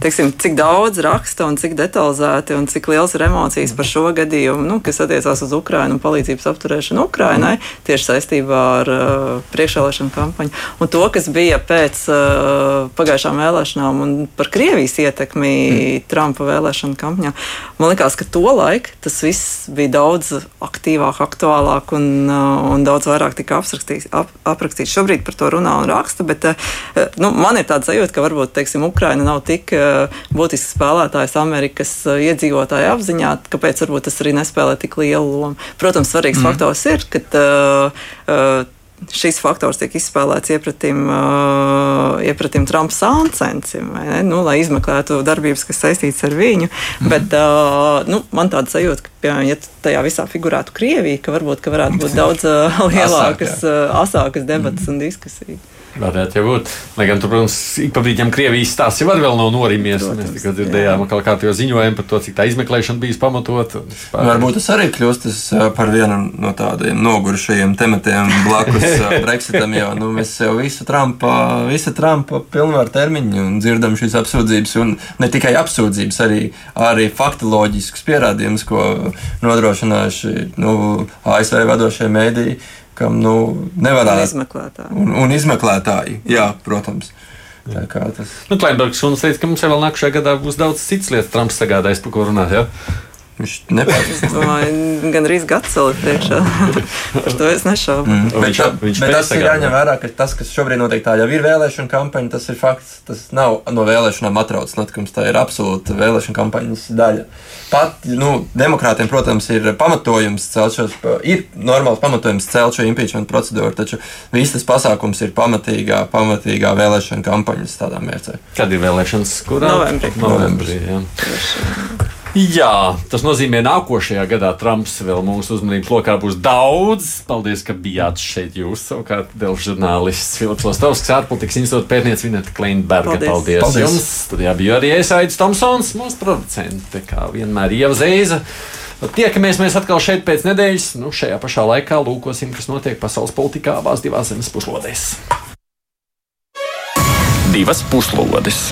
teiksim, cik daudz raksta un cik detalizēti un cik liels ir emocijas par šo gadījumu, nu, kas attiecās uz Ukrajinu un palīdzības apturēšanu Ukrajinai, tieši saistībā ar uh, priekšvēlēšanu kampaņu. Un to, kas bija pēc uh, pagājušām vēlēšanām un par Krievijas ietekmi mm. Trumpa vēlēšanu kampaņā, man liekas, ka to laiku tas viss bija daudz aktīvāk, aktuālāk un, uh, un daudz vairāk tika ap, aprakstīts. Šobrīd par to runā un raksta, bet uh, nu, man ir tāds sajūta, ka varbūt teiksim, Ukraina nav tik būtisks spēlētājs Amerikas eh, iedzīvotāju apziņā, kāpēc varbūt tas arī nespēlē tik lielu lomu. Protams, svarīgs mm. faktors ir, ka uh, uh, šis faktors tiek izspēlēts iepratim, uh, iepratim Trumpa sāncensiem, nu, lai izmeklētu darbības, kas saistītas ar viņu. Mm. Bet uh, nu, man tāda sajūta, ka, piemēram, ja tajā visā figurētu Krievija, ka varbūt ka varētu būt daudz uh, lielākas, Asāk, asākas debatas mm. un diskusijas. Varētu jau būt. Lai gan, tur, protams, ik pa brīdim Krievijas stāsts jau vēl nav norimies. Protams, Mēs tikai dzirdējām kaut kādu ziņojumu par to, cik tā izmeklēšana bija pamatota. Varbūt tas arī kļūst par vienu no tādiem nogurušajiem tematiem blakus Brexitam, jo nu, mēs jau visu Trumpa, visu Trumpa pilnvaru termiņu dzirdam šīs apsūdzības, un ne tikai apsūdzības, arī, arī faktiloģiskus pierādījumus, ko nodrošinājuši nu, ASV vadošie mēdīji kam nu, nevarētu. Un izmeklētāji. Un, un izmeklētāji, jā, protams. Tā kā tas. Nu, Kleinbergs šodien teica, ka mums vēl nākamajā gadā būs daudz citas lietas, Trumps sagādājis, par ko runāt. Ja? Viņš nepārspēja. Gan arī vēl priekšā. Par to es nešaubu. Mm. Viņš, viņš, viņš bet tas ir jāņem vērā, ka tas, kas šobrīd notiek, tā jau ir vēlēšana kampaņa. Tas ir fakts. Tas nav no vēlēšanām atrauts notikums. Tā ir absolūta vēlēšana kampaņas daļa. Pat nu, demokrātiem, protams, ir pamatojums celt šos, ir normāls pamatojums celt šo impeachment procedūru, taču viss tas pasākums ir pamatīgā, pamatīgā vēlēšana kampaņas tādā mērcē. Kad ir vēlēšanas? Kurā? Novembrī. Novembrī jā. Jā, tas nozīmē, ka nākošajā gadā Trumps vēl mūsu uzmanības lokā būs daudz. Paldies, ka bijāt šeit. Jūs savukārt Delfs žurnālists Filips Lastovskis, ārpolitikas institūta pētniece Vineta Kleinberga. Paldies. Paldies, Paldies. jums! Studijā bija arī Esaidis Tomsons, mūsu producente, kā vienmēr Ieva Zeiza. Tiekamies mēs atkal šeit pēc nedēļas. Nu, šajā pašā laikā lūkosim, kas notiek pasaules politikā abās divās zemes puslodēs. Divas puslodes!